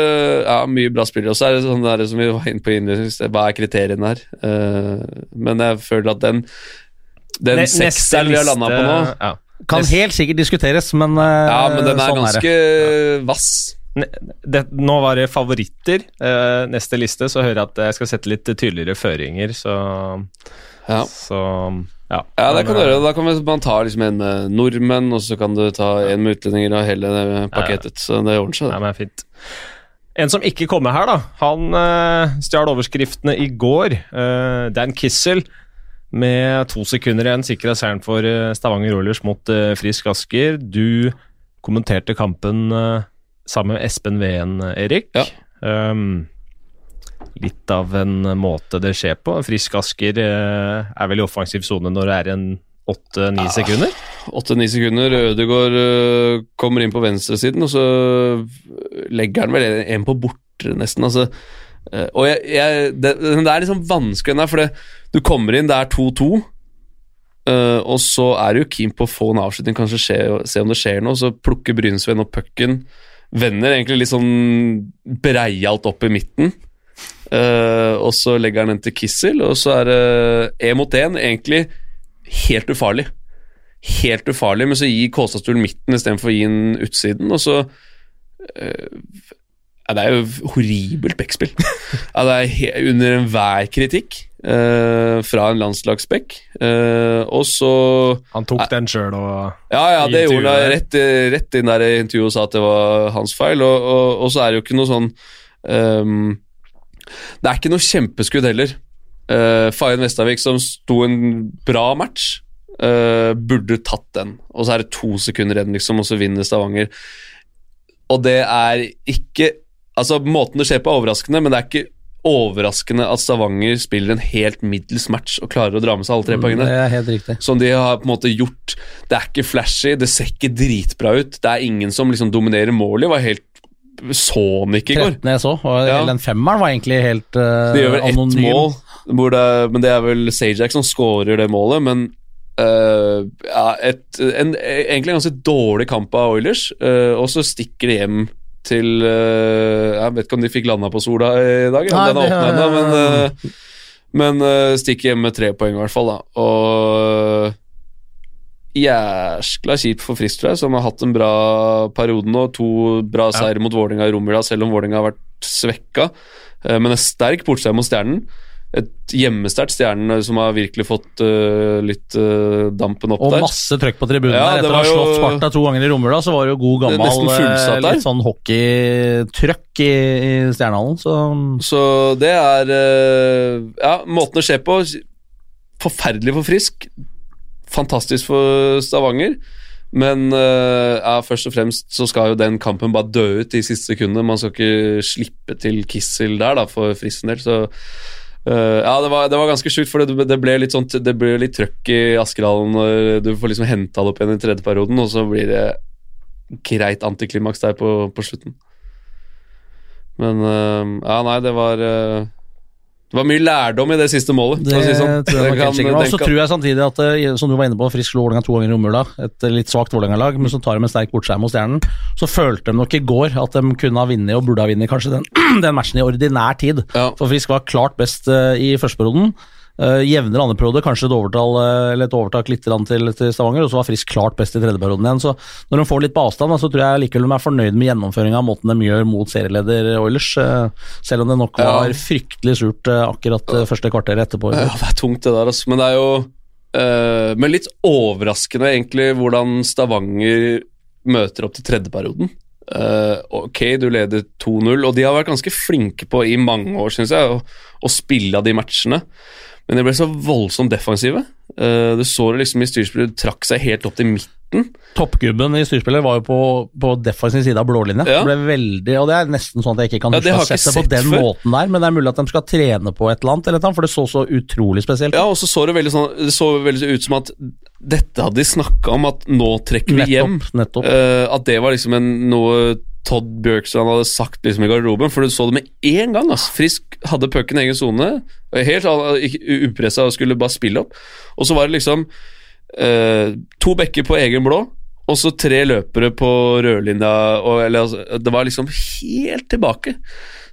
ja, mye bra spillere. Og så er det sånn der som vi var inne på innledningsvis, hva er kriteriene her? Uh, men jeg føler at den den neste sekseren vi har landa på nå Ja. Kan Nest- helt sikkert diskuteres, men uh, Ja, men den er sånn ganske det. vass. Det, nå var det favoritter. Uh, neste liste så hører jeg at jeg skal sette litt tydeligere føringer, så Ja. Så ja. Ja, det kan du eh, gjøre. Da kan man ta liksom en med nordmenn, og så kan du ta en med utlendinger og hele det pakketet. Så det ordner seg, det. Ja, men fint. En som ikke kommer her, da. Han uh, stjal overskriftene i går. Uh, Dan Kissel med to sekunder igjen sikra seieren for eh, Stavanger Oilers mot eh, Frisk Asker. Du kommenterte kampen eh, sammen med Espen Veen, Erik. Ja. Um, litt av en måte det skjer på. Frisk Asker eh, er vel i offensiv sone når det er en åtte-ni Ah. sekunder. Åtte-ni sekunder. Ødegaard øh, kommer inn på venstresiden, og så legger han vel en, på bortre, nesten. Altså. Eh, og jeg, jeg, det, det er liksom vanskelig den der, for det, du kommer inn, det er 2-2. eh, og så er du keen på å få en avslutning, kanskje skje, se om det skjer noe. Så plukker Brynsveen opp pucken. Vender egentlig litt sånn breialt opp i midten. Eh, og så legger han den til Kissel, og så er det én mot én. Egentlig helt ufarlig helt ufarlig, men så gir Kåsastuen midten istedenfor å gi den utsiden, og så uh, ja, Det er jo horribelt backspill. *laughs* ja, det er under enhver kritikk uh, fra en landslagsback. Uh, og så Han tok den sjøl og Ja, ja, det gjorde han rett, rett inn der i intervjuet og sa at det var hans feil, og, og, og så er det jo ikke noe sånn øhm, Det er ikke noe kjempeskudd heller. Uh, Fayen Vestavik, som sto en bra match, uh, burde tatt den. Og så er det to sekunder igjen, liksom, og så vinner Stavanger. Og det er ikke Altså, måten det skjer på, er overraskende, men det er ikke overraskende at Stavanger spiller en helt middels match og klarer å dra med seg alle tre poengene Det er helt riktig. som de har på en måte gjort. Det er ikke flashy, det ser ikke dritbra ut. Det er ingen som liksom dominerer målet. Det var helt ikke i går. 13 jeg så, og Ja. den femmeren var egentlig helt uh, De gjør vel ett mål, det, men det er vel Sajak som scorer det målet. Men uh, ja, et, en, egentlig en ganske dårlig kamp av Oilers, uh, og så stikker de hjem til Jeg vet ikke om de fikk landa på sola i dag, Nei, den er åpna ennå, men, men stikker hjem med tre poeng i hvert fall, da. Og jæskla kjipt for Frisk, tror jeg, som har hatt en bra periode nå. To bra Ja. seire mot Vålerenga i Romula, selv om Vålerenga har vært svekka. Eh, Men en sterk bortseier mot Stjernen. Et hjemmesterkt Stjernen eh, som har virkelig fått uh, litt uh, dampen opp Og der. masse trøkk på tribunen Ja, der. Etter å ha slått Sparta to ganger i Romula, så var det jo god er gammel litt sånn hockeytrøkk i, i Stjernehallen. Så Så det er uh, Ja, måten å se på Forferdelig for Frisk. Fantastisk for Stavanger. Men eh, ja, først og fremst så skal jo den kampen bare dø ut i siste sekundet. Man skal ikke slippe til Kissel der, da, for fristen del. Så eh, ja, det var, det var ganske sjukt, for det, det ble litt sånn Det ble litt trøkk i Askerhallen når du får liksom henta det opp igjen i tredje perioden, og så blir det greit antiklimaks der på, på slutten. Men eh, ja, nei, det var eh, Det var mye lærdom i det siste målet. Det si sånn. tror jeg kan, kan- Og så tror jeg samtidig at, eh, som du var inne på, Frisk slo Vålerenga to ganger i romjula. Et litt svakt Vålerenga-lag, men så tar de en sterk bortskjerm mot Stjernen. Så følte de nok i går at de kunne ha vunnet, og burde ha vunnet kanskje den, *clears throat* den matchen i ordinær tid. Ja. For Frisk var klart best eh, i førsteperioden. Uh, jevnere andre periode, kanskje et overtall eh, eller et overtak litt til, til Stavanger, og så var Frisk klart best i tredje perioden igjen. Så når de får litt på avstand, så tror jeg likevel de er fornøyd med gjennomføringa av måten de gjør mot serieleder Oilers, uh, selv om det nok Ja. var fryktelig surt uh, akkurat første kvarteret etterpå. Ja, det er tungt det der, altså. Men det er jo Men litt overraskende, egentlig, hvordan Stavanger møter opp til tredjeperioden. Uh, ok, du leder 2-0, og de har vært ganske flinke på i mange år, syns jeg, å, å spille av de matchene. Men de ble så voldsomt defensive. Uh, du så det liksom i styrspillet, de trakk seg helt opp til midten. Toppgubben i styrspillet var jo på, på defensiv side av blålinja. Ja. Det ble veldig, og det er nesten sånn at jeg ikke kan Ja, huske å har ha jeg sett det på den før. måten der, men det er mulig at de skal trene på et eller annet, eller annet for det så så utrolig spesielt ut. Ja, og så så det veldig, sånn, det så veldig ut som at dette hadde de snakka om, at nå trekker vi hjem. Nettopp. nettopp. Eh, at det var liksom en, noe Todd Bjørkstrand hadde sagt liksom i garderoben, for du så det med én gang. ass. Frisk hadde pucken i egen sone, helt upressa og skulle bare spille opp. Og så var det liksom eh, to bekker på egen blå, og så tre løpere på rødlinja. Og, eller, altså, det var liksom helt tilbake.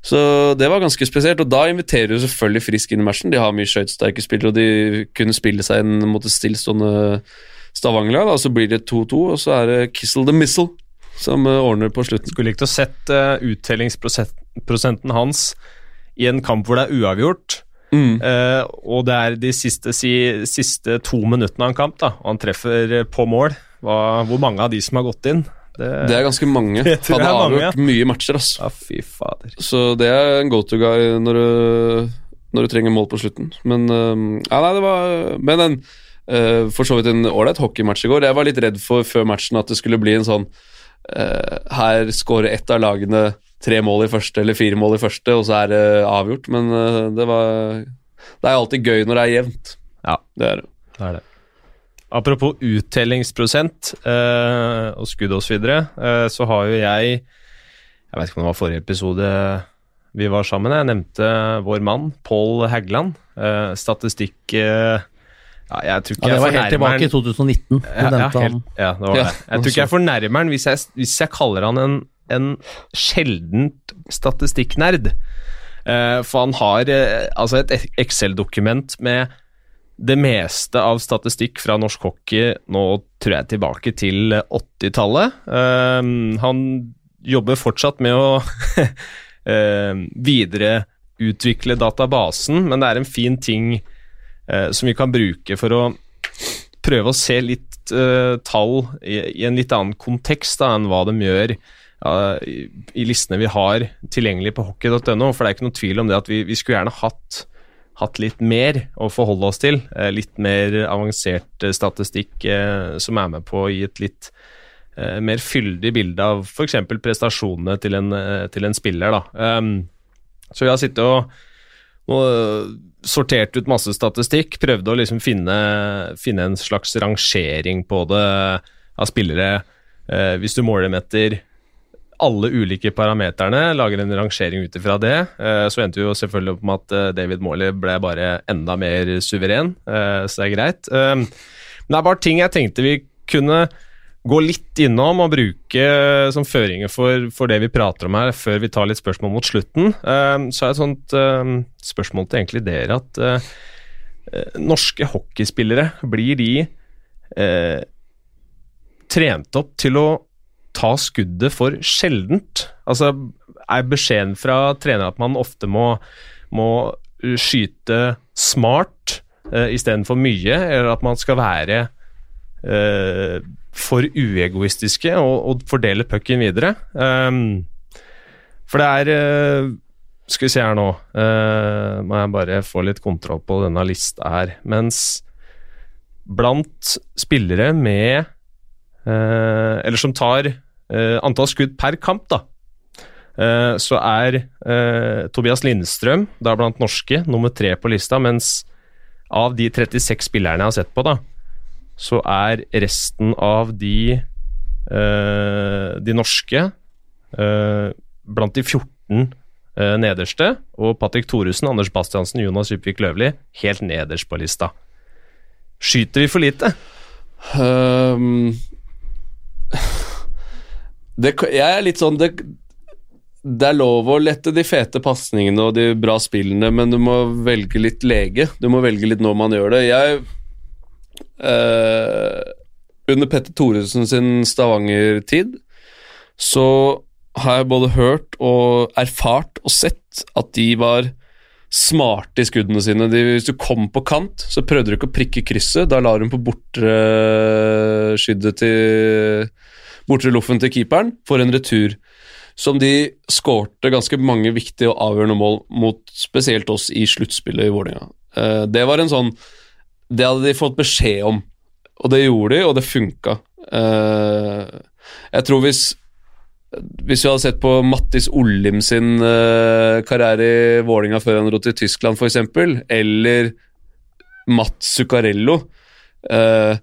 Så det var ganske spesielt, og da inviterer du selvfølgelig Frisk inn i matchen. De har mye skøytesterke spillere, og de kunne spille seg inn mot et stillstående Stavanger-lag. da, Så blir det 2-2, og så er det Kissel the Missile som eh, ordner på slutten. Skulle likt å sett uh, uttellingsprosenten hans i en kamp hvor det er uavgjort. Mm. Uh, og det er de siste, si, siste to minuttene av en kamp, da, og han treffer på mål. Hva, hvor mange av de som har gått inn? Det, Det er ganske mange. *laughs* Han har mange, avgjort mye matcher, ass. Ja, fy fader. Så det er en go to guy når du, når du trenger mål på slutten. Men uh, Ja, nei, det var Men en uh, for så vidt en ålreit hockeymatch i går. Jeg var litt redd for før matchen at det skulle bli en sånn Her skårer ett av lagene tre mål i første eller fire mål i første, og så er det avgjort. Men eh, det var Det er alltid gøy når det er jevnt. Ja. Det er det. Det er det. Apropos uttellingsprosent eh, og skudd osv., eh, så har jo jeg Jeg vet ikke om det var forrige episode vi var sammen. Jeg nevnte vår mann, Pål Hægland. Eh, statistikk eh, ja, jeg tror ikke Ja, det jeg var helt tilbake i 2019. Ja, ja, helt, ja, det var det. Jeg tror ikke jeg fornærmer han hvis jeg, hvis jeg kaller han en, en sjeldent statistikknerd. Uh, for han har uh, altså et Excel-dokument med det meste av statistikk fra norsk hockey nå tror jeg tilbake til 80-tallet. Uh, han jobber fortsatt med å *laughs* eh, videreutvikle databasen, men det er en fin ting eh, som vi kan bruke for å prøve å se litt eh, tall i, i en litt annen kontekst da, enn hva de gjør i, i listene vi har tilgjengelig på hockey.no. For det er ikke noe tvil om det at vi, vi skulle gjerne hatt, hatt litt mer å forholde oss til. Eh, litt mer avansert eh, statistikk eh, som er med på å gi et litt eh, mer fyldig bilde av f.eks. prestasjonene til en, eh, til en spiller. Da. Um, så vi har sittet og og sortert ut masse statistikk, prøvde å liksom finne, finne en slags rangering på det av spillere. Eh, hvis du måler dem etter alle ulike parameterne, lager en rangering ut ifra det, eh, så endte vi jo selvfølgelig opp med at eh, David Morley ble bare enda mer suveren, eh, så det er greit. Eh, men det er bare ting jeg tenkte vi kunne gå litt innom og bruke som føringer for, for det vi prater om her, før vi tar litt spørsmål mot slutten. Eh, så er et sånt eh, spørsmål til egentlig dere at eh, eh, norske hockeyspillere, blir de eh, trent opp til å ta skuddet for sjeldent? Altså, er beskjeden fra trener at man ofte må, må skyte smart eh, istedenfor mye, eller at man skal være eh, for uegoistiske og, og fordele pucken videre. Um, for det er eh, Skal vi se her nå uh, Må jeg bare få litt kontroll på denne lista her. Mens blant spillere med uh, Eller som tar uh, antall skudd per kamp, da. så er Tobias Lindstrøm da blant norske nummer tre på lista, mens av de 36 spillerne jeg har sett på, da, så er resten av de eh, de norske eh, blant de 14 eh, nederste, og Patrick Thoresen, Anders Bastiansen, Jonas Djupvik Løvli helt nederst på lista. Skyter vi for lite? Um, det, jeg er litt sånn det, det er lov å lette de fete pasningene og de bra spillene, men du må velge litt lege. Du må velge litt når man gjør det. Jeg eh, Under Petter Thoresen sin Stavanger-tid så har jeg både hørt og erfart og sett at de var smarte i skuddene sine. De, hvis du kom på kant, så prøvde du ikke å prikke krysset. Da la hun på bortre skyddet til Bortre loffen til keeperen for en retur. Som de skårte ganske mange viktige og avgjørende mål mot spesielt oss i sluttspillet i Vålerenga. Eh, det var en sånn Det hadde de fått beskjed om, og det gjorde de, og det funka. Eh, jeg tror hvis hvis vi hadde sett på Mattis Ollim sin uh, karriere i Vålinga før han dro til Tyskland, f.eks., eller Mats Zuccarello uh,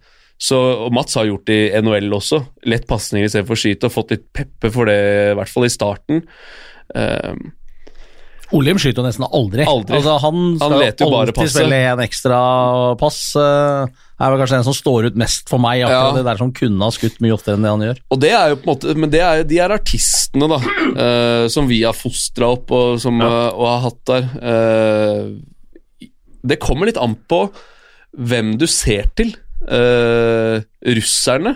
så, Og Mats har gjort det i NHL også. Lett pasninger istedenfor skyte, og fått litt peppe for det, i hvert fall i starten. Uh, Olim skyter jo nesten aldri. Aldri. Altså, han skal Han jo alltid spille en ekstra pass. Uh, er vel kanskje den som står ut mest for meg, akkurat Ja. det der som kunne ha skutt mye oftere enn det han gjør. Og det er jo på en måte Men det er, de er artistene, da. uh, som vi har fostra opp og, som, eh, og har hatt der. Uh, det kommer litt an på hvem du ser til. Eh, russerne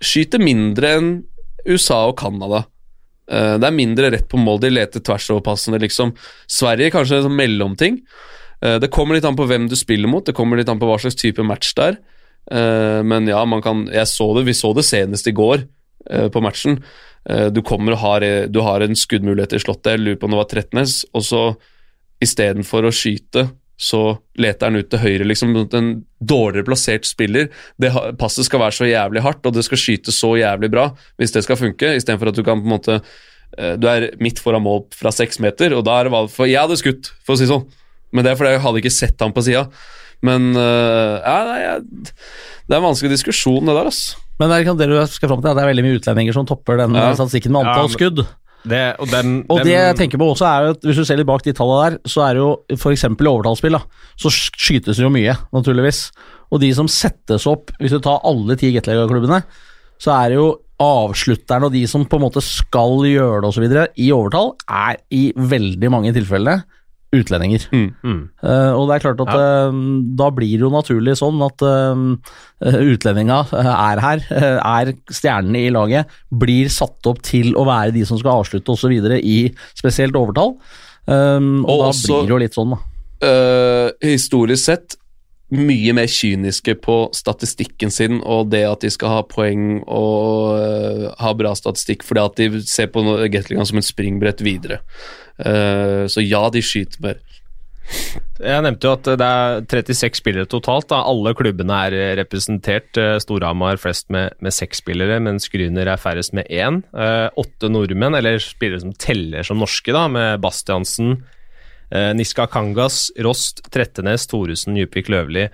skyter mindre enn USA og Canada. Eh, det er mindre rett på mål, de leter tvers over passene, liksom. Sverige kanskje en sånn mellomting. Eh, det kommer litt an på hvem du spiller mot, det kommer litt an på hva slags type match det er. Eh, men ja, man kan Jeg så det, vi så det senest i går på matchen. Du kommer og har, du har en skuddmulighet i slottet, jeg lurer på om det var Tretnes, og så istedenfor å skyte, så leter han ut til høyre, liksom mot en dårligere plassert spiller. Det, passet skal være så jævlig hardt, og det skal skyte så jævlig bra hvis det skal funke, istedenfor at du kan på en måte eh, Du er midt foran mål fra seks meter, og da er det valg for Jeg hadde skutt, for å si det sånn, men det er fordi jeg hadde ikke sett han på sida. Men eh, ja, nei, jeg, det er en vanskelig diskusjon, det der, altså. Men det er det du skal fram til, det er veldig mye utlendinger som topper den Ja. statistikken med antall Ja, men- skudd. Det, og den, Og den, det jeg tenker på også er at hvis du ser litt bak de tallene der, så er det jo f.eks. i overtallsspill, da, så skytes det jo mye, naturligvis. Og de som settes opp, hvis du tar alle ti Gateliga-klubbene, så er det jo avslutterne og de som på en måte skal gjøre det osv. i overtall, er i veldig mange tilfeller utlendinger. mm. Eh, og det er klart at eh, da blir det jo naturlig sånn at *laughs* uh, utlendinga eh, er her, eh, er stjernene i laget, blir satt opp til å være de som skal avslutte osv. i spesielt overtall. Um, og, Og da også- blir det jo litt sånn, da. eh, historisk sett mye mer kyniske på statistikken sin og det at de skal ha poeng og eh, ha bra statistikk, fordi at de ser på Gatlingham som et springbrett videre. Eh, så ja, de skyter mer. Jeg nevnte jo at det er 36 spillere totalt. Da. Alle klubbene er eh, representert. Eh, Storhamar flest med, med seks spillere, mens Grüner er færrest med én. Eh, åtte nordmenn, eller spillere som teller som norske, da, med Bastiansen, eh, Niska Kangas, Rost, Trettenes, Thoresen, Djupvik Løvli,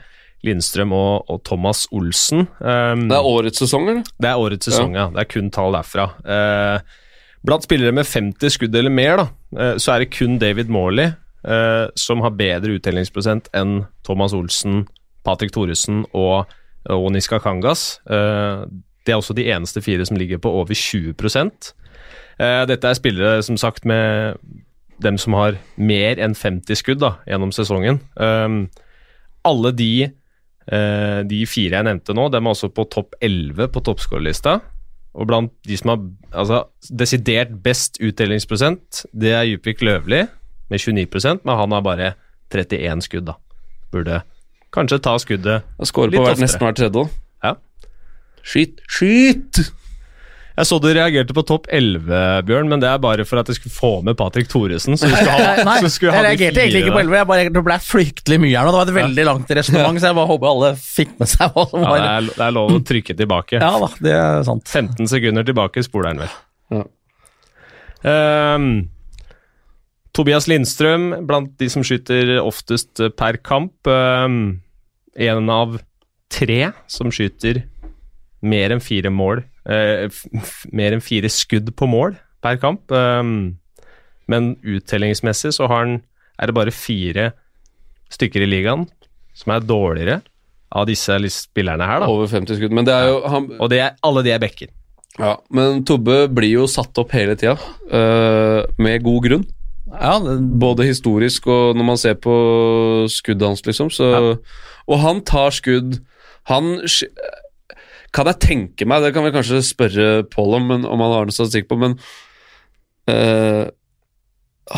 Lindstrøm og, og Thomas Olsen. Eh, Det er årets sesong, eller? det er årets sesong, ja. Det er kun tall derfra. Eh, blant spillere med 50 skudd eller mer, da, eh, så er det kun David Morley eh, som har bedre uttellingsprosent enn Thomas Olsen, Patrick Thoresen og, og Niska Kangas. Eh, det er også de eneste fire som ligger på over 20 eh, Dette er spillere, som sagt, med dem som har mer enn 50 skudd da, gjennom sesongen. Eh, alle de Eh, de fire jeg nevnte nå, de er også på topp 11 på toppskårerlista. Og blant de som har altså, desidert best utdelingsprosent, det er Djupvik Løvli med 29% men han har bare 31 skudd, da. Burde kanskje ta skuddet litt oftere. Litt på nesten hver tredje. Ja. Skyt! Skyt! Jeg så du reagerte på topp 11, Bjørn, men det er bare for at jeg skulle få med Patrick Thoresen. Så du skulle ha, Nei, så skulle jeg ha reagerte egentlig ikke på 11, jeg bare, det ble fryktelig mye her nå. Det var et veldig langt resonnement, så jeg bare håper alle fikk med seg hva som Ja, det, er, det er lov å trykke tilbake. Ja da, det er sant. 15 sekunder tilbake spoler han vel. Ja. Um, Tobias Lindstrøm, blant de som skyter oftest per kamp. Um, en av tre som skyter mer enn fire mål mer enn fire skudd på mål per kamp. Um, men uttellingsmessig så har han, er det bare fire stykker i ligaen som er dårligere av disse spillerne her, da. Over 50 skudd. Men det er jo han, Og det er, alle de er backer. ja, Men Tobbe blir jo satt opp hele tida, uh, med god grunn. Ja, det, Både historisk og når man ser på skuddet hans, liksom. Så, Og han tar skudd Han Kan jeg tenke meg, det kan vi kanskje spørre Pål om, men, om han har noe statistikk på, men uh,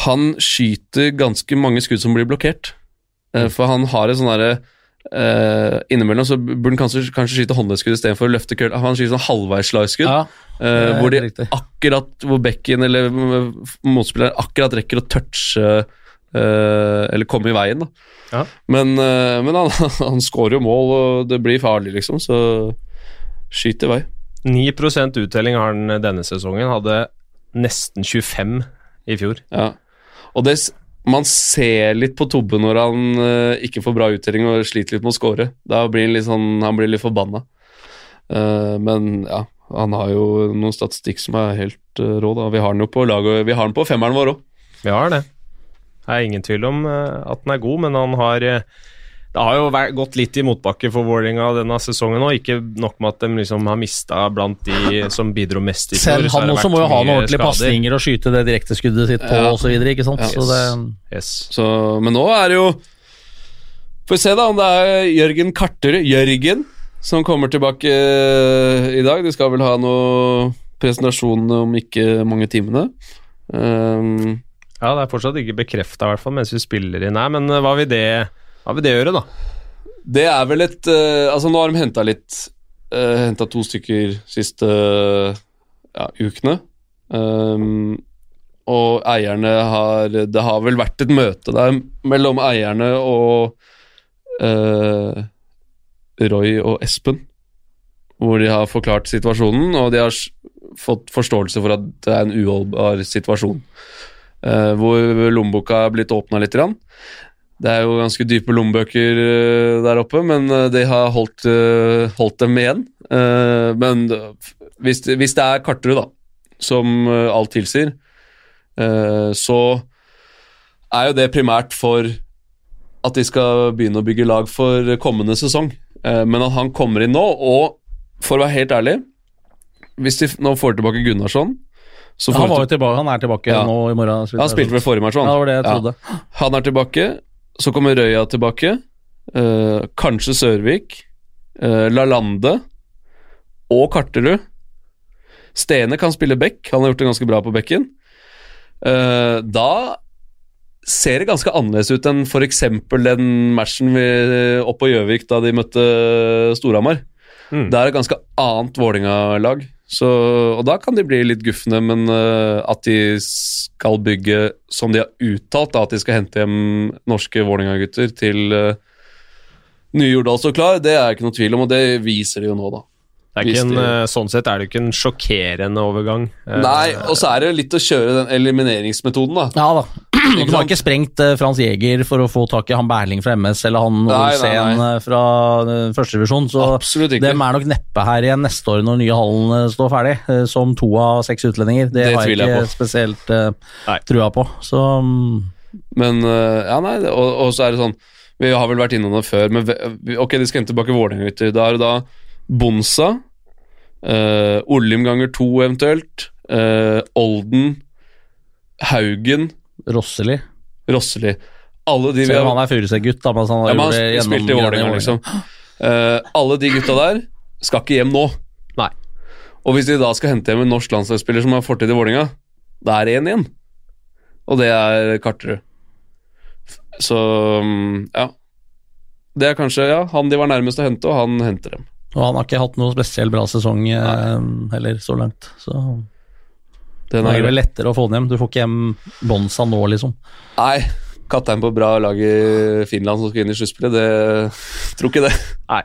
Han skyter ganske mange skudd som blir blokkert. Uh, for han har et sånn derre Uh, Innimellom så burde han kanskje, kanskje skyte håndleddskudd istedenfor å løfte køll. Han skyter sånn halvveisslagskudd. ja, uh, hvor de akkurat hvor bekken eller motspilleren akkurat rekker å touche uh, eller komme i veien. Da. Ja. Men, men han, *laughs* han skårer jo mål, og det blir farlig, liksom, så skyt i vei. 9 uttelling har han denne sesongen. Hadde nesten 25 i fjor. Ja. Og det, man ser litt på Tobbe når han uh, ikke får bra uttelling og sliter litt med å score. Da blir han litt, sånn, han blir litt forbanna. Uh, men ja, han har jo noen statistikk som er helt uh, rå. Da. Vi har den jo på laget, vi har han på femmeren vår òg. Vi har det. Det er ingen tvil om eh, at den er god, men han har eh, Det har jo vært, gått litt i motbakke for Vålerenga denne sesongen òg. Ikke nok med at de liksom har mista blant de som bidro mest i fjor. selv han også må jo ha noen ordentlige pasninger og skyte det direkteskuddet sitt på Ja. osv. Så det, Yes. Så, men nå er det jo Får vi se da om det er Jørgen Karterud Jørgen som kommer tilbake eh, i dag. De skal vel ha noe presentasjon om ikke mange timene. Um, Ja, det er fortsatt ikke bekrefta, i hvert fall, mens vi spiller inn her. Men eh, hva vil det, hva vi det gjøre, da? det er vel et uh, Altså, nå har de henta litt uh, Henta to stykker siste ja, ukene. Um, og eierne har Det har vel vært et møte der mellom eierne og uh, Roy og Espen, hvor de har forklart situasjonen, og de har fått forståelse for at det er en uholdbar situasjon. Uh, hvor lommeboka er blitt åpna litt. Grann. Det er jo ganske dype lommebøker eh, der oppe, men eh, de har holdt, eh, holdt dem igjen. Men hvis, det- hvis det er Karterud, da, som alt tilsier, så er jo det primært for at de skal begynne å bygge lag for kommende sesong. Men at han kommer inn nå, og for å være helt ærlig Hvis de nå får tilbake Gunnarsson så får han, var jo tilbake, han er tilbake Ja. nå i morgen. Han spilte vel forrige match, Ja, det var det jeg Ja. Han er tilbake. Så kommer Røya tilbake. eh, kanskje Sørvik. Uh, Lalande. Og Karterud. Stene kan spille back. Han har gjort det ganske bra på bekken. Eh, da ser det ganske annerledes ut enn f.eks. den matchen vi, oppe på Gjøvik da de møtte Storhamar. Mm. Det er et ganske annet Vålerenga-lag. Så- Og da kan de bli litt gufne, men uh, at de skal bygge som de har uttalt, da, at de skal hente hjem norske Vålerenga-gutter til uh, nye Jordal står klar, det er ikke noe tvil om, og det viser de jo nå, da. Det er ikke en, eh, sånn sett er det ikke en sjokkerende overgang. Eh, Nei, og så er det litt å kjøre den elimineringsmetoden, da. Ja da. *clears throat* Du De har ikke sprengt eh, Frans Jæger for å få tak i han Berling fra MS eller han Olsen fra førstedivisjon, så Absolutt ikke. dem er nok neppe her igjen neste år når nye hallen står ferdig, som to av seks utlendinger. Det, Det har jeg ikke jeg spesielt uh, trua på. Så mm, Men ja, nei, og, og så er det sånn Vi har vel vært innom det før, men ok, de skal hente tilbake Vålerenga-gutter. Da er det da Bonsa, uh, Olim ganger to eventuelt, Uh, Olden, Haugen, Rosseli Rosseli. Alle de vi Selv om har han er Furuset-gutt, da, mens han har ja, han gjennom spilte i Vålerenga, liksom. Uh, alle de gutta der skal ikke hjem nå. Nei. Og hvis de da skal hente hjem en norsk landslagsspiller som har fortid i Vålerenga, da er det én igjen. Og det er Karterud. Så mm, ja. Det er kanskje ja, han de var nærmest å hente, og han henter dem. Og han har ikke hatt noe spesielt bra sesong eh, heller, så langt. Så Den det er er vel lettere å få den hjem. Du får ikke hjem Bonsa nå, liksom. Nei, kaptein på bra lag i Finland som skal inn i sluttspillet, det tror ikke det. Nei.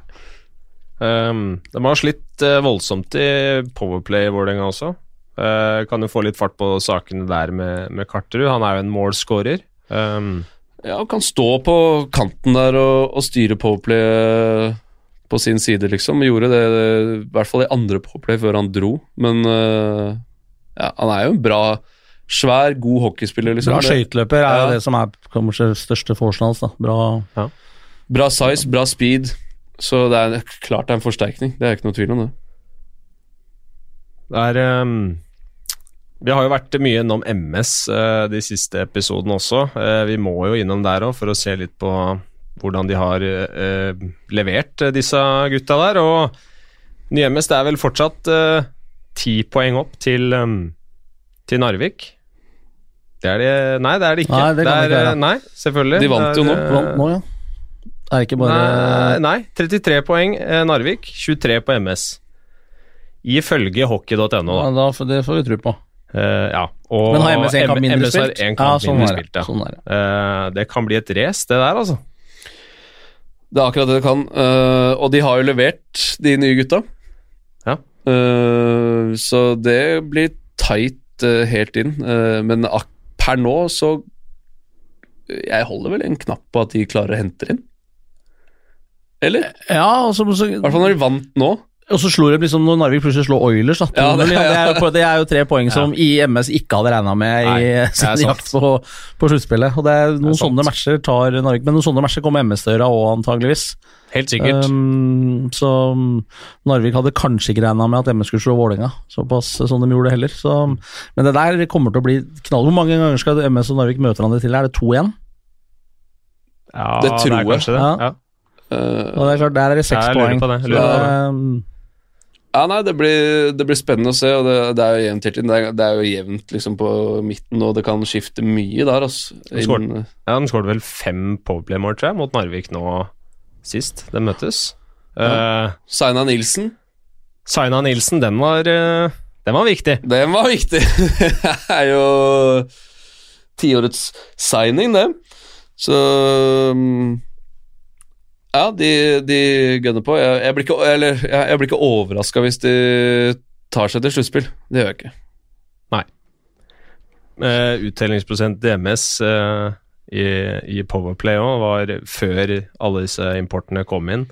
Um, de har slitt eh, voldsomt i Powerplay i Vålerenga også. Uh, kan jo få litt fart på sakene der med, med Karterud. Han er jo en målscorer. Um, Ja, kan stå på kanten der og, og styre Powerplay på sin side, liksom. Gjorde det i hvert fall i andre Powerplay før han dro, men uh, ja, han er jo en bra Svær, god hockeyspiller, liksom. Bra skøyteløper er jo Ja. det som er kanskje største forskjellen hans. da. Bra Bra size, bra speed. Så det er klart det er en forsterkning. Det er ikke noe tvil om det. Det er um Vi har jo vært mye innom MS uh, de siste episodene også. Uh, vi må jo innom der òg for å se litt på hvordan de har eh, levert eh, disse gutta der. Og nye MS det er vel fortsatt eh, ti poeng opp til, um, til Narvik. Det er det Nei, det er det ikke. Nei, det kan det er, ikke eh, Nei, selvfølgelig. De vant er, jo nå. eh, Vant nå, ja. Det er ikke bare Nei, nei, 33 poeng eh, Narvik, 23 på MS. Ifølge hockey.no, da. ja, da, for Det får vi tro på. Uh, ja. Og Men har MS en kamp mindre MS har spilt? en kamp sånn mindre er det. spilt, ja. Sånn er det. Eh, det kan bli et race, det der, altså. Det er akkurat det det kan. Uh, og de har jo levert, de nye gutta. Ja. Uh, så det blir tight uh, helt inn. Men ak per nå så Jeg holder vel en knapp på at de klarer å hente inn. Eller? Ja, og så, så, I hvert fall når de vant nå. Og så slo de liksom når Narvik plutselig slår Oilers. Da, Ja, det- ja, det, er jo, det er jo tre poeng som i MS ikke hadde regna med Nei, i er sin jakt på, på sluttspillet. Og det er noen Det er sånne matcher tar Narvik, men noen sånne matcher kommer MS til å gjøre òg, antageligvis. Helt sikkert. Um, så Narvik hadde kanskje ikke regna med at MS skulle slå Vålerenga såpass som de gjorde heller. Så, men det der kommer til å bli knall. Hvor mange ganger skal MS og Narvik møte hverandre til? Er det to igjen? ja, det tror er jeg. kanskje det. Ja. Ja. Eh, Og det er klart, Der er det seks poeng. på det, Ja, nei, det blir, det blir spennende å se, og det, det er jo jevnt hele tiden. Det er, det er jo jevnt liksom på midten, og det kan skifte mye der, altså. Innen- Ja, De skåret vel fem powerplay-mål, tror jeg, mot Narvik nå sist de møttes. Uh, Saina Nilsen, Saina Nilsen, den var, eh, den var viktig. den var viktig. *laughs* det er jo tiårets signing, det. Så um, Ja, de, de gønner på. Jeg, jeg blir ikke, eller, jeg, jeg blir ikke overraska hvis de tar seg til sluttspill. Det gjør jeg ikke. Uh, uttellingsprosent DMS uh, i, i Powerplay òg var før alle disse importene kom inn.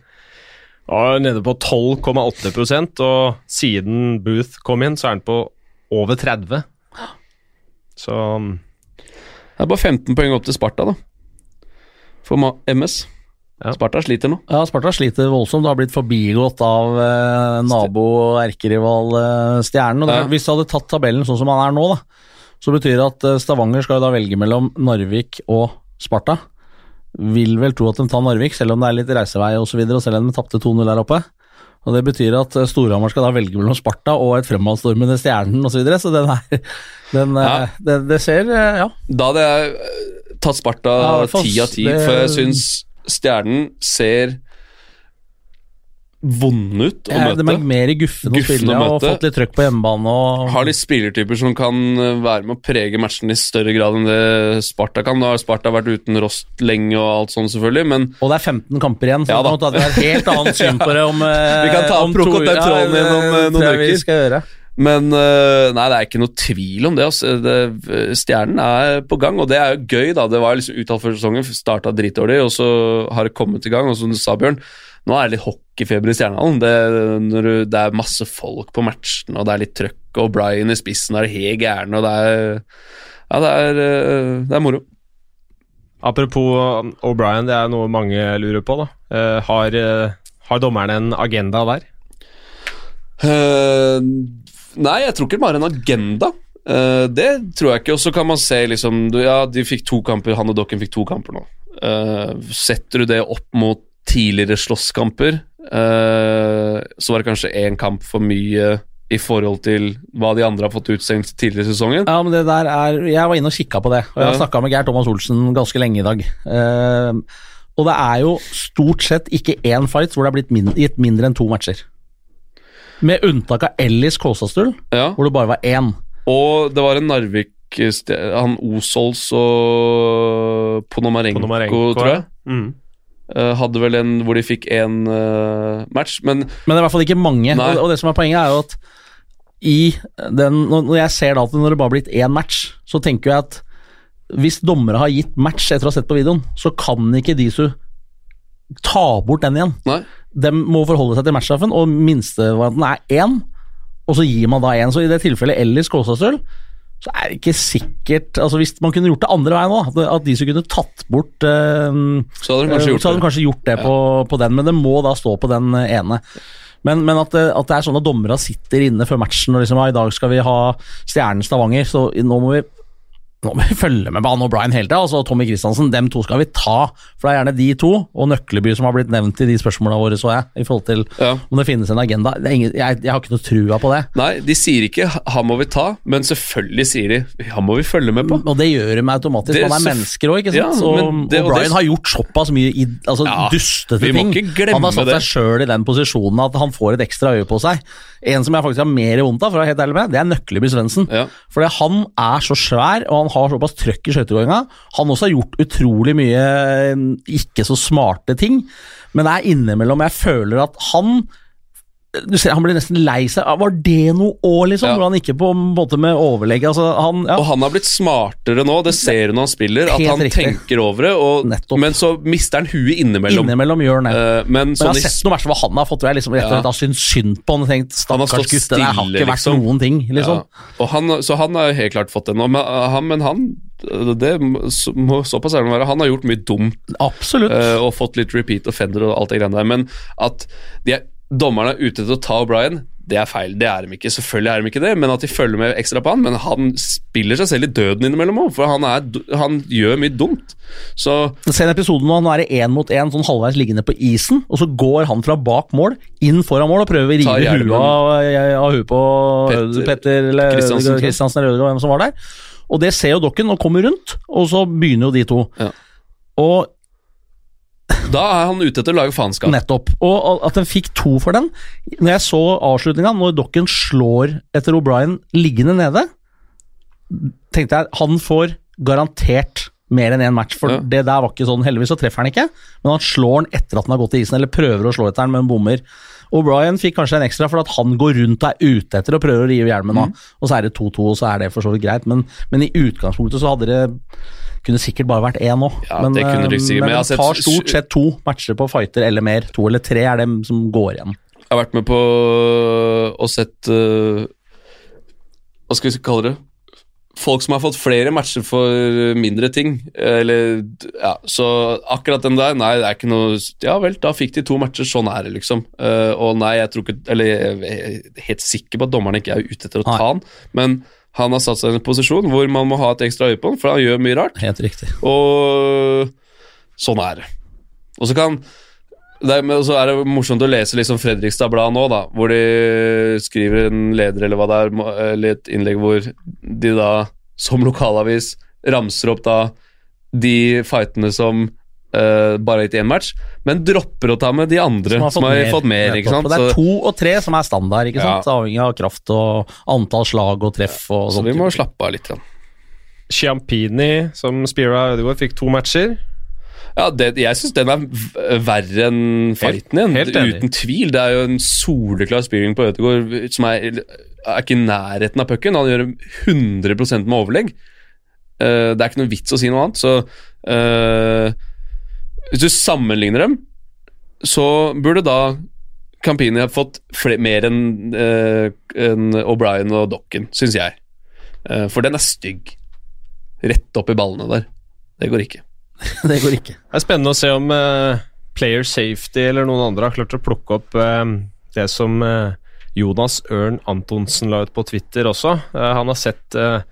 Og nede på 12,8% og siden Booth kom inn, så er den på over 30. Så um, Det er bare 15 poeng opp til Sparta, da. For MS. Ja. Sparta sliter nå. Ja, Sparta sliter voldsomt. Det har blitt forbigått av eh, nabo og erkerival eh, Stjernen. Og Ja. Hvis du hadde tatt tabellen sånn som han er nå, da, så betyr det at eh, Stavanger skal da velge mellom Narvik og Sparta. Vil vel tro at de tar Narvik, selv om det er litt reisevei osv., og, så videre, og selv om de tapte 2-0 der oppe. Og Det betyr at eh, Storhamar skal da velge mellom Sparta og et fremadstormende Stjernen osv. Så, videre, så den er *laughs* den, eh, Ja. det, det ser eh, Ja. Da hadde jeg tatt Sparta ti av ti, for jeg syns Stjernen ser vonde ut å Eh, De er mer guffende å spille og fått litt trøkk på hjemmebane. og... Har litt spillertyper som kan eh, være med å prege matchen i større grad enn det Sparta kan. Da har Sparta vært uten Rost lenge og alt sånn, selvfølgelig, men Og det er 15 kamper igjen, så Ja da. det er et helt annet syn på det om eh, *laughs* Vi kan ta to- opp den ja, tråden det igjen om, eh, noen uker. Men eh, nei, det er ikke noe tvil om det. Altså. det stjernen er på gang, og det er jo gøy. da. Det var liksom uttalt før sesongen, starta dritdårlig, og så har det kommet i gang. Og som du sa, Bjørn, nå er det litt hockeyfeber i Stjernehallen. Det, du, det er masse folk på matchen, og det er litt trøkk, og Brian i spissen er helt gæren, og det er Ja, det er, eh, det er moro. Apropos O'Brien, det er noe mange lurer på. da. Eh, har, eh, har dommerne en agenda der? Eh, nei, jeg tror ikke bare en agenda. Uh, det tror jeg ikke. Og så kan man se liksom Ja, de fikk to kamper, han og Dokken fikk to kamper nå. Uh, setter du det opp mot tidligere slåsskamper, uh, så var det kanskje én kamp for mye i forhold til hva de andre har fått utstengt tidligere i sesongen. Ja, men det der er Jeg var inne og kikka på det, og jeg har Ja. snakka med Geir Thomas Olsen ganske lenge i dag. Og det er jo stort sett ikke én fight hvor det er blitt mindre, gitt mindre enn to matcher. Med unntak av Ellis Kåsastul, Ja. hvor det bare var én. Og det var en Narvik Han Osols og Ponomarenko, Ponomarenko, tror jeg. Mm. Eh, hadde vel en hvor de fikk én match, men Men det er i hvert fall ikke mange. Nei. Og, det som er poenget, er jo at i den Når når jeg ser da at når det bare har blitt én match, så tenker jeg at hvis dommere har gitt match etter å ha sett på videoen, så kan ikke Disu ta bort den igjen. Nei. De må forholde seg til matchstraffen, og minstevarianten er én, og så gir man da én. Så i det tilfellet Ellis Kåsastøl, så er det ikke sikkert altså Hvis man kunne gjort det andre veien òg, at, de som kunne tatt bort uh, Så hadde de kanskje eh, gjort så hadde de kanskje gjort det på, på den, men det må da stå på den eh, ene. Men, men at, det, at det er sånn at dommerne sitter inne før matchen og liksom ja, i dag skal vi ha Stjernen Stavanger, så nå må vi nå må vi *laughs* følge med på Anne O'Brien hele tida. Altså Tommy Kristiansen, dem to skal vi ta. For det er gjerne de to, og Nøkleby som har blitt nevnt i de spørsmåla våre, så jeg. I forhold til Ja. om det finnes en agenda. Ingen, jeg, jeg har ikke noe trua på det. Nei, de sier ikke 'han må vi ta', men selvfølgelig sier de 'han må vi følge med på'. Og det gjør de automatisk. Det- Man er mennesker òg, ikke sant. Ja, det- og O'Brien Brian har gjort såpass mye i, altså, Ja, dustete ting. han har satt seg sjøl i den posisjonen at han får et ekstra øye på seg. En som jeg faktisk har mer vondt av, for å være helt ærlig med, det er Nøkleby Svendsen. Ja. Fordi han er så svær, og han har såpass trøkk i skøytegåinga. Han også har gjort utrolig mye eh, ikke så smarte ting, men det er innimellom jeg føler at han du ser, Han blir nesten lei seg. Ah, Var det noe år, liksom? Ja. Hvor han ikke på en måte med overlegg altså, han, ja. Og han har blitt smartere nå, det ser du når han spiller, at han riktig. tenker over det, og, men så mister han huet innimellom. Innimellom gjør han det. Uh, men Men jeg har i sett noe matcher hva han har fått jeg liksom, rett og slett har syntes synd på han og tenkt stakkars gutt, det der har ikke vært liksom. noen ting. liksom. Ja. Og han, så han har helt klart fått det nå, men uh, han, men han det må såpass ærlig være. Han har gjort mye dumt Absolutt. eh, og fått litt repeat offender og alt det greiene der, men at de er, dommerne er ute etter å ta O'Brien, det er feil. Det er de ikke. Selvfølgelig er de ikke det, men at de følger med ekstra på han. Men han spiller seg selv i døden innimellom òg, for han, er, han gjør mye dumt. Så Se en episode nå, nå er det én mot én, sånn halvveis liggende på isen, og så går han fra bak mål, inn foran mål, og prøver å rive huet av, av huet på Petter- Petter, eller Kristiansen, Kristiansen eller Ødegaard, hvem som var der. Og det ser jo dokken og kommer rundt, og så begynner jo de to. Ja. Og da er han ute etter å lage faenskap. Nettopp. Og at han fikk to for den Når jeg så avslutninga, når Dokken slår etter O'Brien liggende nede, tenkte jeg han får garantert mer enn én match, for Ja. det der var ikke sånn. Heldigvis så treffer han ikke, men han slår den etter at han har gått i isen, eller prøver å slå etter den, men bommer. O'Brien fikk kanskje en ekstra for at han går rundt og er ute etter og prøver å rive hjelmen av, og så er det 2-2, og så er det for så vidt greit, men, men i utgangspunktet så hadde det kunne sikkert bare vært én òg, Ja, men, det kunne det eh, sikkert, men men jeg tar stort sett to matcher på fighter eller mer. To eller tre er dem som går igjen. Jeg har vært med på og sett uh, Hva skal vi kalle det? Folk som har fått flere matcher for mindre ting. Eller Ja, så akkurat den der, nei, det er ikke noe Ja vel, da fikk de to matcher, sånn er det, liksom. Uh, og nei, jeg tror ikke Eller jeg er helt sikker på at dommerne ikke er ute etter å ta han, men han har satt seg i en posisjon hvor man må ha et ekstra øye på ham, for han gjør mye rart. Helt riktig. Og sånn er det. Og så kan det er, så er det morsomt å lese liksom Fredrikstad-bladet nå, da, hvor de skriver en leder eller hva det er, eller et innlegg hvor de da, som lokalavis, ramser opp da de fightene som eh, bare litt gitt én match, men dropper å ta med de andre som har fått mer. ikke sant? Det er to og tre som er standard, ikke Ja. Avhengig av kraft og antall slag og treff og så vi må slappe av litt. Ja. Chiampini, som Spira Ødegaard, fikk to matcher. Ja, det, jeg syns den er verre enn fighten igjen. helt. Uten tvil. Det er jo en soleklar spearing på Ødegaard som er, er ikke i nærheten av pucken. Han gjør 100% med overlegg. Uh, det er ikke noe vits å si noe annet. Så eh, hvis du sammenligner dem, så burde da Campini ha fått mer enn uh, en O'Brien og Dokken, syns jeg. Uh, for den er stygg. Rett opp i ballene der. Det går ikke. *laughs* Det går ikke. Det er spennende å se om uh, Player Safety eller noen andre har klart å plukke opp eh, det som eh, Jonas Ørn Antonsen la ut på Twitter også. Eh, han har sett eh,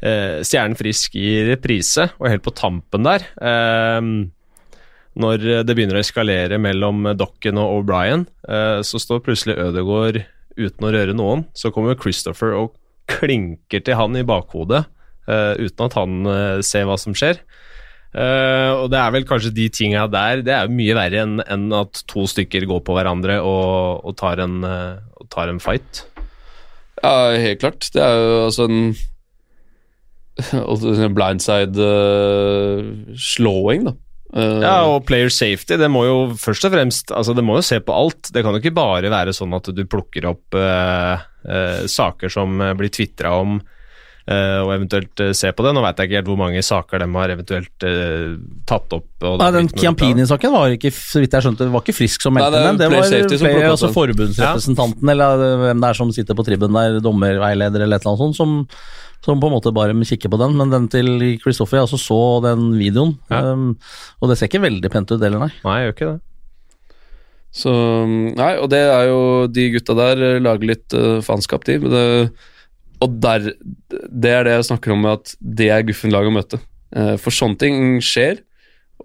eh, Stjernen Frisk i reprise, og helt på tampen der eh, Når det begynner å eskalere mellom Dokken og O'Brien, eh, så står plutselig Ødegaard uten å røre noen. Så kommer Christopher og klinker til han i bakhodet, eh, uten at han eh, ser hva som skjer. Eh, og det er vel kanskje de tinga der Det er jo mye verre enn at to stykker går på hverandre og, og, tar, en, eh, og tar en fight. Ja, helt klart. Det er jo altså en *laughs* blindside-slåing, da. Eh, Ja, og player safety, det må jo først og fremst Altså, det må jo se på alt. Det kan jo ikke bare være sånn at du plukker opp uh, uh, saker som blir tvitra om, eh, og eventuelt se på det. Nå veit jeg ikke helt hvor mange saker de har eventuelt tatt opp. Og Nei, den. Chiampini-saken var ikke, så vidt jeg skjønte, det var ikke Frisk som meldte det den. Det Player var Safety som flere, plukket altså forbundsrepresentanten, eller hvem det er som sitter på tribben der, dommerveileder eller et eller annet sånt, som som på en måte bare kikker på den. Men den til Christoffer, jeg også så den videoen, Ja. um, og det ser ikke veldig pent ut heller, nei. Nei, jeg gjør ikke det. Så Nei, og det er jo De gutta der eh, lager litt uh, faenskap, de. Men det, og der, det er det jeg snakker om at det er guffen lag å møte. Uh, for sånne ting skjer,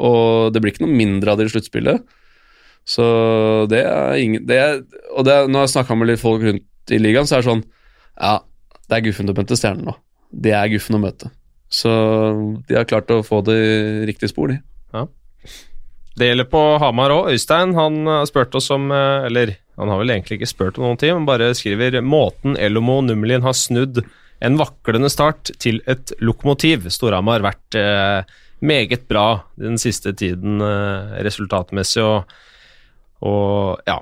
og det blir ikke noe mindre av det i sluttspillet. Så det er ingen det er, Og det er, når jeg snakka med litt folk rundt i ligaen, så er det sånn Ja, det er guffen å pente stjerner nå. Det er guffen å møte. Så de har klart å få det i riktig spor, de. Ja. Det gjelder på Hamar òg. Øystein han har spurt oss om eh, Eller han har vel egentlig ikke spurt om noen ting, men bare skriver måten Elomo Nummelin har snudd en vaklende start til et lokomotiv. Storhamar har vært eh, meget bra den siste tiden eh, resultatmessig og, og ja.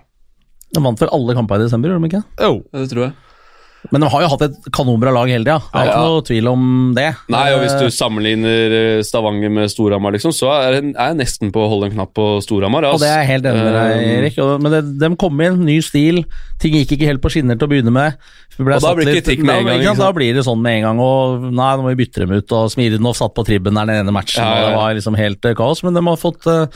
De vant vel alle kampene i desember, gjorde de ikke? Jo, Det tror jeg. Men de har jo hatt et kanonbra lag hele tida, det er Ja, ikke noe tvil om det. Nei, og hvis du Eh, sammenligner eh, Stavanger med Storhamar, liksom, så er jeg, er jeg nesten på å holde en knapp på Storhamar. Og det er helt enig med deg, Um, Erik. Men det, de kom inn, ny stil. Ting gikk ikke helt på skinner til å begynne med. Og da blir litt- kritikk med en gang? Da blir det sånn med en gang. Og nei, nå må vi bytte dem ut. Og Smirinov satt på tribben der den ene matchen, Ja, ja, ja. og det var liksom helt eh, kaos. Men de har fått eh,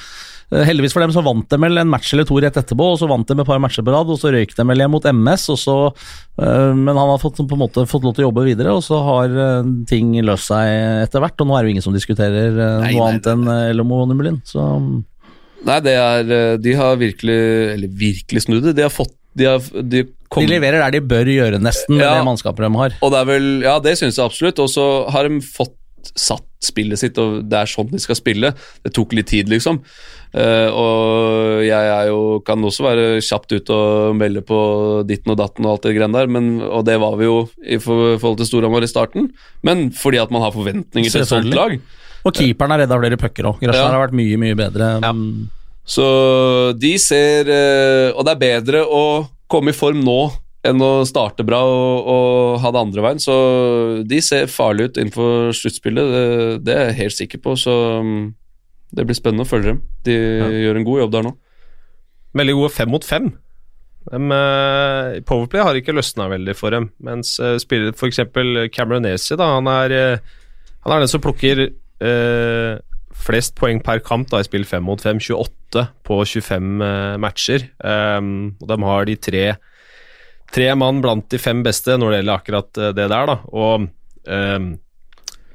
Heldigvis for dem så vant de vel en match eller to rett etterpå, og så vant de et par matcher på rad, og så røyk de vel igjen mot MS, og så eh, Men han har fått, på en måte fått lov til å jobbe videre, og så har eh, ting løst seg etter hvert. Og nå er det jo ingen som diskuterer eh, Nei, noe nei, annet enn Elomo og Nummelin, så Nei, det er eh, De har virkelig Eller virkelig snudd det. De har fått De har de De leverer der de bør gjøre, nesten, med Ja. det mannskapet de har. Og det er vel Ja, det syns jeg absolutt. Og så har de fått satt spillet sitt, og det er sånn de skal spille. Det tok litt tid, liksom. Uh, og jeg er jo, kan også være kjapt ute og melde på ditten og datten og alt det greiene der, men, og det var vi jo i forhold til Storhamar i starten. Men fordi at man har forventninger til et sånt lag. Og keeperen har redda flere pucker òg. Grasjar Ja. har vært mye, mye bedre. Ja. Så de ser eh, Og det er bedre å komme i form nå enn å starte bra og, og ha det andre veien. Så de ser farlige ut innenfor sluttspillet, det, det er jeg helt sikker på. Så mm, det blir spennende å følge dem. De gjør en god jobb der nå. Veldig gode fem mot fem. Dem, eh, Powerplay har ikke løsna veldig for dem, mens uh, spiller f.eks. Cameronesi, da, han er, eh, han er den som plukker eh, flest poeng per kamp da, i spill fem mot fem, 28 på 25 eh, matcher. Um, og de har de tre Tre mann blant de fem beste når det gjelder akkurat eh, det der, da. Og um,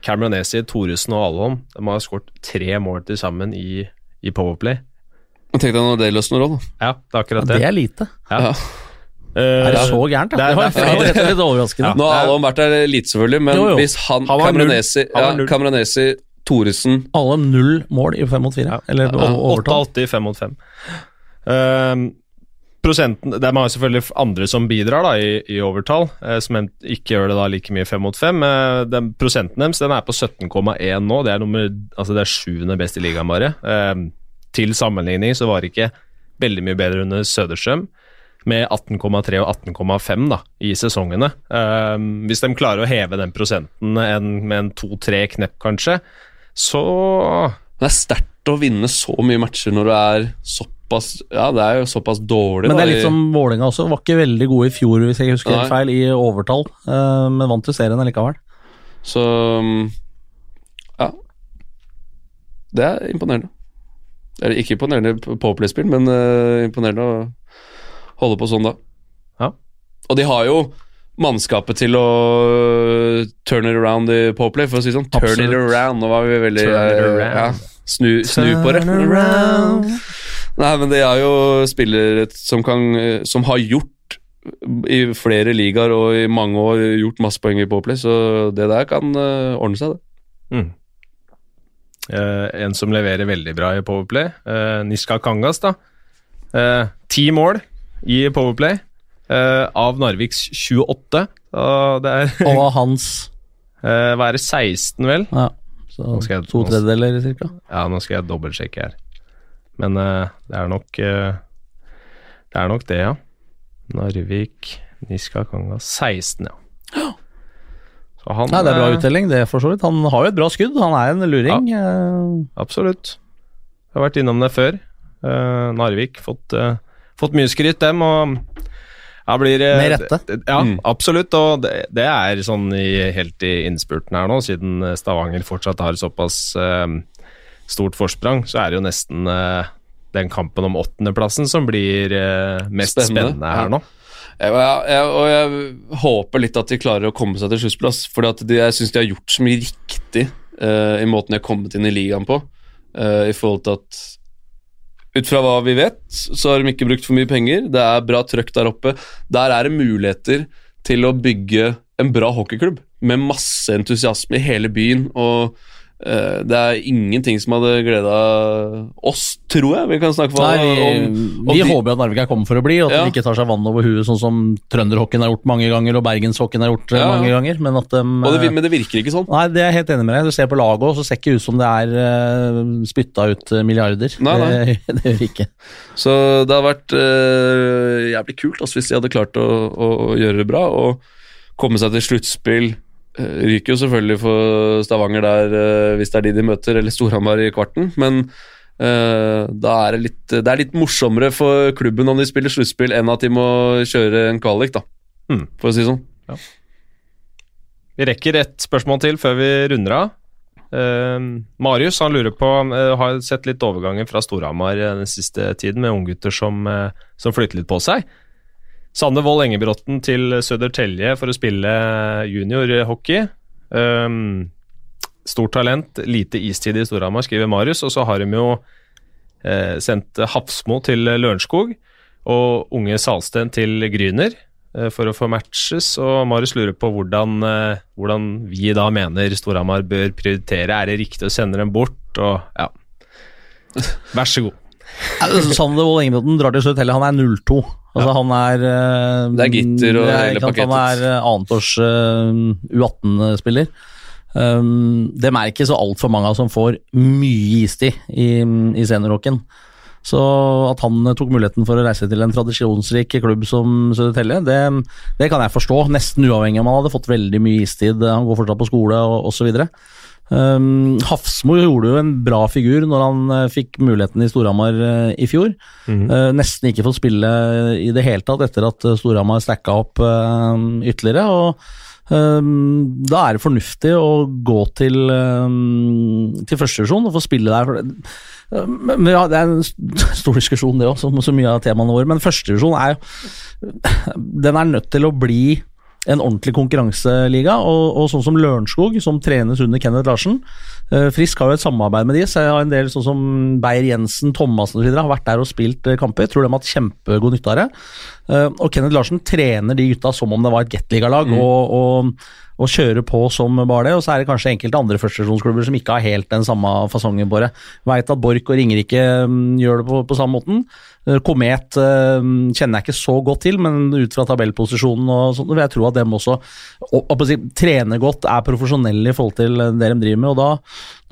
Cameronesi, Thoresen og Alholm de har skåret tre mål til sammen i, i Powerplay. Tenk deg når det løsner òg, da. Ja, det er akkurat Det det. er lite. Ja. Ja. Eh, Er det så gærent? det da? er- Det er- det var rett og slett. Nå har Alholm vært der lite, selvfølgelig, men Jo, jo. hvis han, Han. Cameronesi, Han ja. Cameronesi, Thoresen Alle null mål i fem mot fire. Eller Ja, overtall. 88 i fem mot fem. Ehm, prosenten De har mange selvfølgelig andre som bidrar da i, i overtall, eh, som ikke gjør det da like mye fem mot fem. Eh, den prosenten deres den er på 17,1 nå. Det er nummer, altså det er sjuende best i ligaen, bare. Eh, til sammenligning så var det ikke veldig mye bedre under Söderstrøm, med 18,3 og 18,5 da, i sesongene. Ehm, hvis de klarer å heve den prosenten en, med en to-tre knepp, kanskje, så Det er sterkt å vinne så mye matcher når du er såpass Ja, det er jo såpass dårlig. Men det er litt som Vålerenga også. Var ikke veldig gode i fjor, hvis jeg husker helt feil, i overtall. eh, Men vant jo serien allikevel. Så ja. Det er imponerende. Eller ikke imponerende Powerplay-spill, men uh, imponerende å holde på sånn da. Ja. Og de har jo mannskapet til å turn it around i Powerplay, for å si sånn. Turn it around. Nå var vi veldig eh. Ja, snu, snu på det. Turn around. Nei, men det er jo spillere som, kan, som har gjort i flere ligaer og i mange år gjort masse poeng i Powerplay, så det der kan eh, ordne seg, det. Mm. Uh, en som leverer veldig bra i Powerplay, uh, Niska Kangas. da. Eh, Ti mål i Powerplay eh, av Narviks 28. Så det er Og *laughs* hans eh, Hva er det, 16, vel? ja, så to tredjedeler cirka. Ja, nå skal jeg dobbeltsjekke her. Men eh, det er nok eh, Det er nok det, ja. Narvik, Niska Kanga 16, ja. Så han Nei, det er bra eh, uttelling, det for så vidt. Han har jo et bra skudd, han er en luring. Ja, Absolutt. Jeg har vært innom det før. Eh, Narvik fått, fått mye skryt, dem. Og Ja, blir, Med rette. Ja, Mm. absolutt. Og det, det er sånn i, helt i innspurten her nå, siden Stavanger fortsatt har såpass eh, stort forsprang, så er det jo nesten eh, den kampen om åttendeplassen som blir eh, mest Spennende, spennende, ja. her nå. Jeg, jeg, og jeg håper litt at de klarer å komme seg til sluttplass, for jeg syns de har gjort så mye riktig uh, i måten de har kommet inn i ligaen på. Uh, I forhold til at Ut fra hva vi vet, så har de ikke brukt for mye penger. Det er bra trøkk der oppe. Der er det muligheter til å bygge en bra hockeyklubb med masse entusiasme i hele byen. og det er ingenting som hadde gleda oss, tror jeg. Vi kan snakke for Nei, om, om vi de- håper at Narvik er kommet for å bli, og at Ja. de ikke tar seg vann over huet, sånn som trønderhockeyen har gjort mange ganger, og bergenshockeyen har gjort eh, Ja. mange ganger. Men at og det, men det virker ikke sånn. Nei, det er jeg helt enig med deg. Du ser på laget òg, så ser ikke ut som det er uh, spytta ut eh, milliarder. Nei, nei. Det, *laughs* det gjør det ikke. Så det har vært uh, jævlig kult altså, hvis de hadde klart å, å, å gjøre det bra og komme seg til sluttspill. Øh, ryker jo selvfølgelig for Stavanger der øh, hvis det er de de møter, eller Storhamar i kvarten, men øh, da er det litt Det er litt morsommere for klubben om de spiller sluttspill, enn at de må kjøre en kvalik, da, Mm. for å si det sånn. Vi rekker ett spørsmål til før vi runder av. Uh, Marius han lurer på uh, Har sett litt overganger fra Storhamar eh, den siste tiden, med unggutter som, uh, som flytter litt på seg. Sander Wold Engebråten til Södertälje for å spille juniorhockey. Um, stort talent, lite istid i Storhamar, skriver Marius. Og så har de jo eh, sendt Hafsmo til Lørenskog og unge Salsten til Gryner eh, for å få matches. Og Marius lurer på hvordan, eh, hvordan vi da mener Storhamar bør prioritere. Er det riktig å sende dem bort? Og ja. Vær så god. Altså, Sander Wold Ingebråten drar til slutt heller, han er 02. Altså, han er uh, Det er gitter og hele ikke Han er eh, annetårs uh, U18-spiller. Um, dem er ikke så altfor mange som får mye istid i, i seniorrocken. Så at han tok muligheten for å reise til en tradisjonsrik klubb som Södertälje, det, det kan jeg forstå. Nesten uavhengig om han hadde fått veldig mye istid. Han går fortsatt på skole og osv. Um, Hafsmo gjorde jo en bra figur når han uh, fikk muligheten i Storhamar uh, i fjor. Eh, nesten ikke fått spille i det hele tatt etter at Storhamar stacka opp ytterligere. og um, Da er det fornuftig å gå til, um, til førstedivisjon og få spille der. Men, ja, det er en *laughs* stor diskusjon, det òg, som så mye av temaene våre. Men førstedivisjon er jo Den er nødt til å bli en ordentlig konkurranseliga, og, og sånn som Lørenskog, som trenes under Kenneth Larsen. Eh, Frisk har jo et samarbeid med de, så jeg har en del sånn som Beyer-Jensen, Thomassen osv. har vært der og spilt eh, kamper. Tror de har hatt kjempegod nytte av det. Eh, og Kenneth Larsen trener de gutta som om det var et Gateliga-lag, og, og, og kjører på som bare det. Og så er det kanskje enkelte andre førstesjonsklubber som ikke har helt den samme fasongen på det. Veit at Borch og Ringerike mm, gjør det på, på samme måten. Eh, Komet eh, kjenner jeg ikke så godt til, men ut fra tabellposisjonen og sånt, vil jeg tro at dem også og, si, trener godt, er profesjonelle i forhold til det de driver med. og da,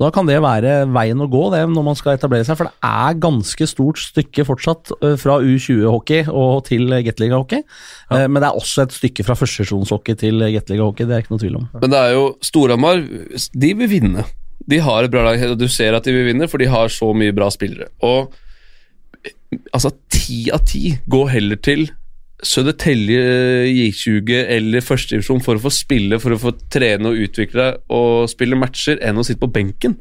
da kan det være veien å gå det når man skal etablere seg, for det er ganske stort stykke fortsatt eh, fra U20-hockey og til Gateliga-hockey. Ja. Men det er også et stykke fra førstesjonshockey til Gateliga-hockey, det er ikke noe tvil om. Men det er jo Storhamar De vil vinne. De har et bra lag. og Du ser at de vil vinne, for de har så mye bra spillere. Og altså, ti av ti går heller til Södertälje, J20 eller førstedivisjon for å få spille, for å få trene og utvikle deg og spille matcher, enn å sitte på benken.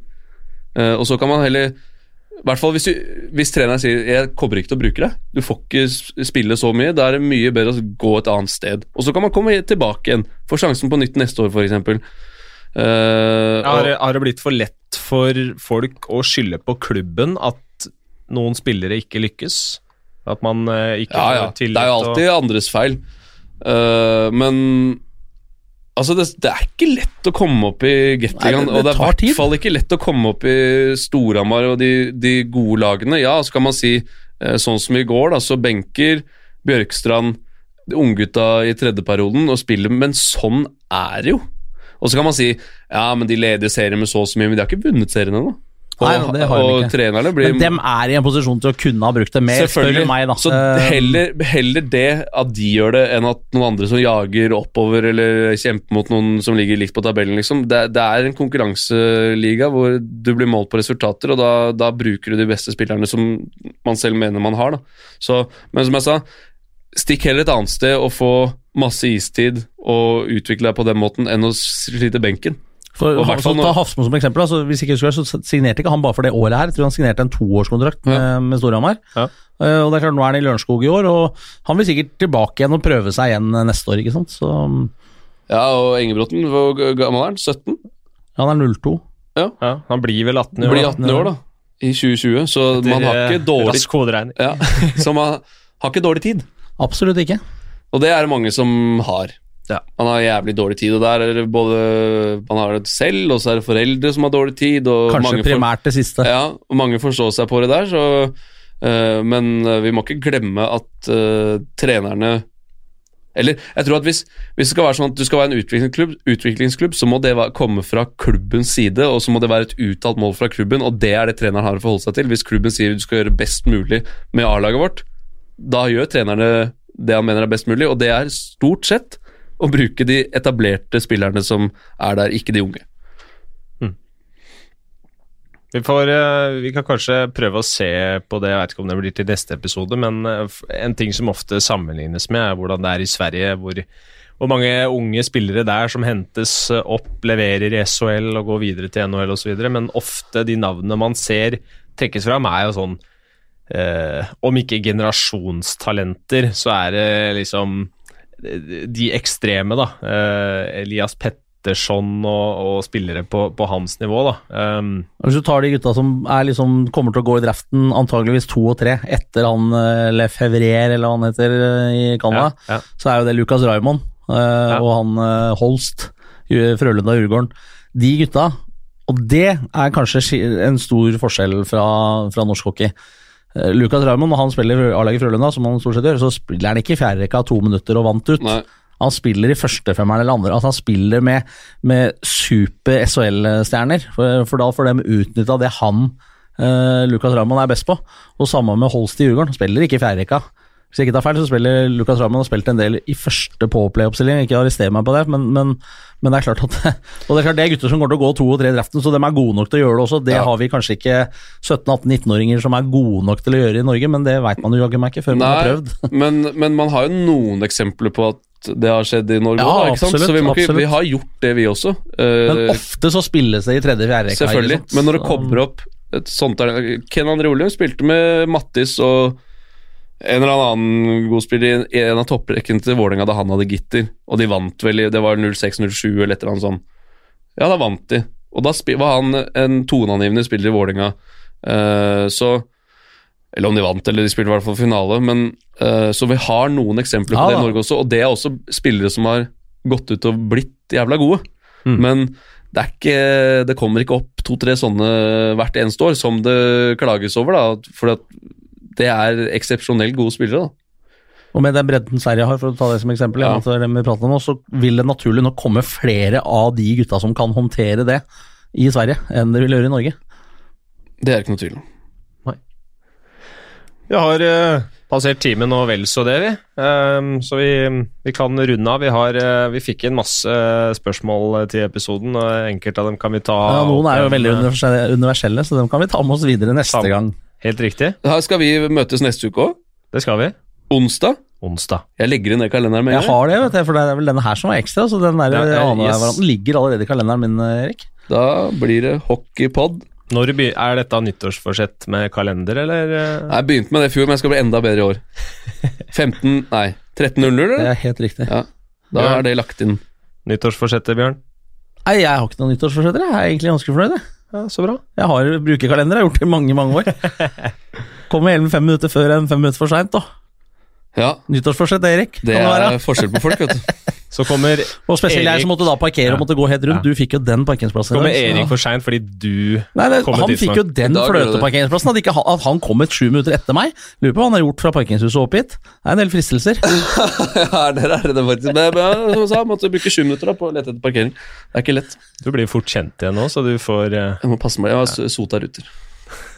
Eh, og så kan man heller i hvert fall hvis, du, hvis treneren sier 'jeg kommer ikke til å bruke deg', du får ikke spille så mye, da er det mye bedre å gå et annet sted. Og så kan man komme tilbake igjen, få sjansen på nytt neste år, f.eks. Uh, Har, det- har det blitt for lett for folk å skylde på klubben at noen spillere ikke lykkes? At man eh, ikke ja, ja. tillit Det er jo og- alltid andres feil. Uh, men altså, det, det er ikke lett å komme opp i Gatligaen. Og det er i hvert fall ikke lett å komme opp i Storhamar og de, de gode lagene. Ja, så kan man si eh, sånn som i går, da, så benker Bjørkstrand unggutta i tredjeperioden og spiller, men sånn er det jo. Og så kan man si ja, men de leder serien med så og så mye, men de har ikke vunnet serien ennå. Og, det har og trenerne blir Men dem er i en posisjon til å kunne ha brukt det mer, spør meg, da. Så Eh, heller, heller det at de gjør det, enn at noen andre som jager oppover eller kjemper mot noen som ligger likt på tabellen, liksom. Det, det er en konkurranseliga hvor du blir målt på resultater, og da, da bruker du de beste spillerne som man selv mener man har, da. Så, men som jeg sa, stikk heller et annet sted og få masse istid og utvikle deg på den måten, enn å slite benken. For, Og fall Ta Hafsmo som eksempel. Altså, hvis ikke jeg husker, så signerte ikke han bare for det året her. Jeg tror han signerte en toårskontrakt med, Ja. med Storhamar. Ja. Uh, og det er klart, Nå er han i Lørenskog i år, og han vil sikkert tilbake igjen og prøve seg igjen eh, neste år. ikke sant? Så Ja, og Engebråten, hvor gammel er han? 17? Han er 02. Ja, han blir vel 18 i år. Blir da. 18 år, da. I 2020, så man har ikke dårlig Rask hoderegning. ja, *laughs* Så man har ikke dårlig tid. Absolutt ikke. Og det er det mange som har. Ja. Man har jævlig dårlig tid, og der er det både Man har det selv, og så er det foreldre som har dårlig tid. Kanskje for- primært det siste. Ja, og mange forstår seg på det der, så uh, Men eh, vi må ikke glemme at uh, trenerne Eller jeg tror at hvis, hvis det skal være sånn at du skal være en utviklingsklubb, utviklingsklubb så må det være, komme fra klubbens side, og så må det være et uttalt mål fra klubben, og det er det treneren har å forholde seg til. Hvis klubben sier du skal gjøre best mulig med A-laget vårt, da gjør trenerne det han mener er best mulig, og det er stort sett å bruke de etablerte spillerne som er der, ikke de unge. Vi, får, eh, vi kan kanskje prøve å se på det, jeg vet ikke om det blir til neste episode, men eh, en ting som ofte sammenlignes med, er hvordan det er i Sverige, hvor, hvor mange unge spillere der som hentes opp, leverer i SHL og går videre til NHL osv., men ofte de navnene man ser trekkes fram, er jo sånn eh, Om ikke generasjonstalenter, så er det liksom de ekstreme, da. Eh, Elias Petterson og, og spillere på, på hans nivå, da. Um, Hvis du tar de gutta som liksom, kommer til å gå i draften, antageligvis to og tre, etter han eh, Le eller hva han heter eh, i Canada, ja. så er jo det Lucas Raymond eh, og han Holst, Frølunda og Djurgården. De gutta, og det er kanskje en stor forskjell fra, fra norsk hockey. Eh, Lucas Raymond, når han spiller i A-laget Frølunda, som han stort sett gjør, så spiller han ikke i fjerde rekka to minutter og vant ut. Nei. Han spiller i førstefemmeren eller andre. Altså han spiller med, med super SHL-stjerner, for, for da får de utnytta det han, eh, Lucas Raymond, er best på. Og samme med Holst i Djurgården. Spiller ikke i fjerde rekka. Hvis jeg ikke tar feil, så spiller Lucas Raman og spilt en del i første påplay-oppstilling. Ikke arrester meg på det, men, men, men det er klart at *laughs* Og det er klart det er gutter som kommer til å gå to og tre i draften, så de er gode nok til å gjøre det også. Det Ja. har vi kanskje ikke 17-18-19-åringer som er gode nok til å gjøre i Norge, men det veit man jo jaggu meg ikke før man har prøvd. *laughs* men, men man har jo noen eksempler på at det har skjedd i Norge Ja, ikke sant? absolutt, Så vi, ikke, vi har gjort det, vi også. Eh, Men ofte så spilles det i tredje-fjerde rekka. selvfølgelig. Men når det kommer opp et sånt der- Ken André Olum spilte med Mattis og en eller annen god spiller i en av topprekkene til Vålerenga da han hadde gitter, og de vant vel i Det var 06-07 eller et eller annet sånt. Ja, da vant de. Og da var han en toneangivende spiller i Vålerenga. Uh, så Eller om de vant, eller de spilte i hvert fall finale. Men, uh, så vi har noen eksempler på Ja det i Norge også, og det er også spillere som har gått ut og blitt jævla gode. Mm. Men det, ikke, det kommer ikke opp to-tre sånne hvert eneste år, som det klages over. da, For at det er eksepsjonelt gode spillere. da. Og med den bredden Sverige har, for å ta det som eksempel, Ja. ja. det vi prater om nå, så vil det naturlig nok komme flere av de gutta som kan håndtere det i Sverige, enn det vil gjøre i Norge. Det er ikke noe tvil om. Vi har uh, passert timen og vel så det, vi. Ehm, så vi, vi kan runde av. Vi, har, uh, vi fikk inn masse spørsmål til episoden, og enkelte av dem kan vi ta Ja, noen er jo veldig eh, universelle, universelle, så dem kan vi ta med oss videre neste Ta- gang. Helt riktig. Her skal vi møtes neste uke òg. Det skal vi. Onsdag. Onsdag. Jeg legger inn det i kalenderen min. Jeg har det, vet du, for det er vel denne her som er ekstra, så den der Ja, ja, yes. varianten ligger allerede i kalenderen min, Erik. Da blir det hockeypod. Når er dette nyttårsforsett med kalender, eller? eh? Jeg begynte med det i fjor, men jeg skal bli enda bedre i år. *laughs* 15 Nei, 13.00, Det eller? er helt riktig. Ja. Da Ja. er det lagt inn. Nyttårsforsettet, Bjørn? Nei, jeg har ikke noen nyttårsforsetter, jeg er egentlig ganske fornøyd, jeg. Ja, så bra. Jeg har brukerkalender, jeg har gjort det i mange, mange år. *laughs* Kommer hjem fem minutter før enn fem minutter for seint, da. Ja, Nyttårsforsett, Erik. det er forskjell på folk, vet du. *laughs* Så kommer, Og spesielt jeg som måtte da parkere og måtte gå helt rundt. Ja. Du fikk jo den parkeringsplassen. Så kommer Erik for seint fordi du Nei, det, Han fikk jo den fløteparkeringsplassen. At, ikke, at han kom et sju minutter etter meg. Lurer på hva han har gjort fra parkeringshuset og opp hit. Det er en del fristelser. *laughs* Ja, der er det faktisk. Men, men som jeg sa, måtte bruke sju minutter da på å lete etter parkering. Det er ikke lett. Du blir fort kjent igjen nå, så du får uh... Jeg må passe meg. Jeg har sota ruter.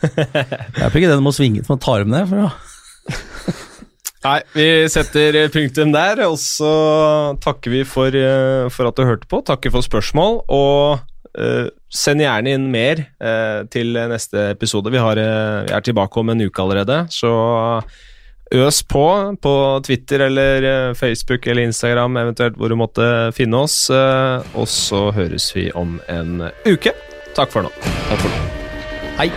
Jeg er ikke det du må svinge til man tar dem ned. For, ja. *laughs* Nei, vi setter punktum der, og så takker vi for, eh, for at du hørte på. Takker for spørsmål, og uh, send gjerne inn mer uh, til neste episode. Vi, har, uh, vi er tilbake om en uke allerede, så øs på på Twitter eller eh, Facebook eller Instagram, eventuelt hvor du måtte finne oss. eh, og så høres vi om en uke. Takk for nå. Takk for nå. Hei.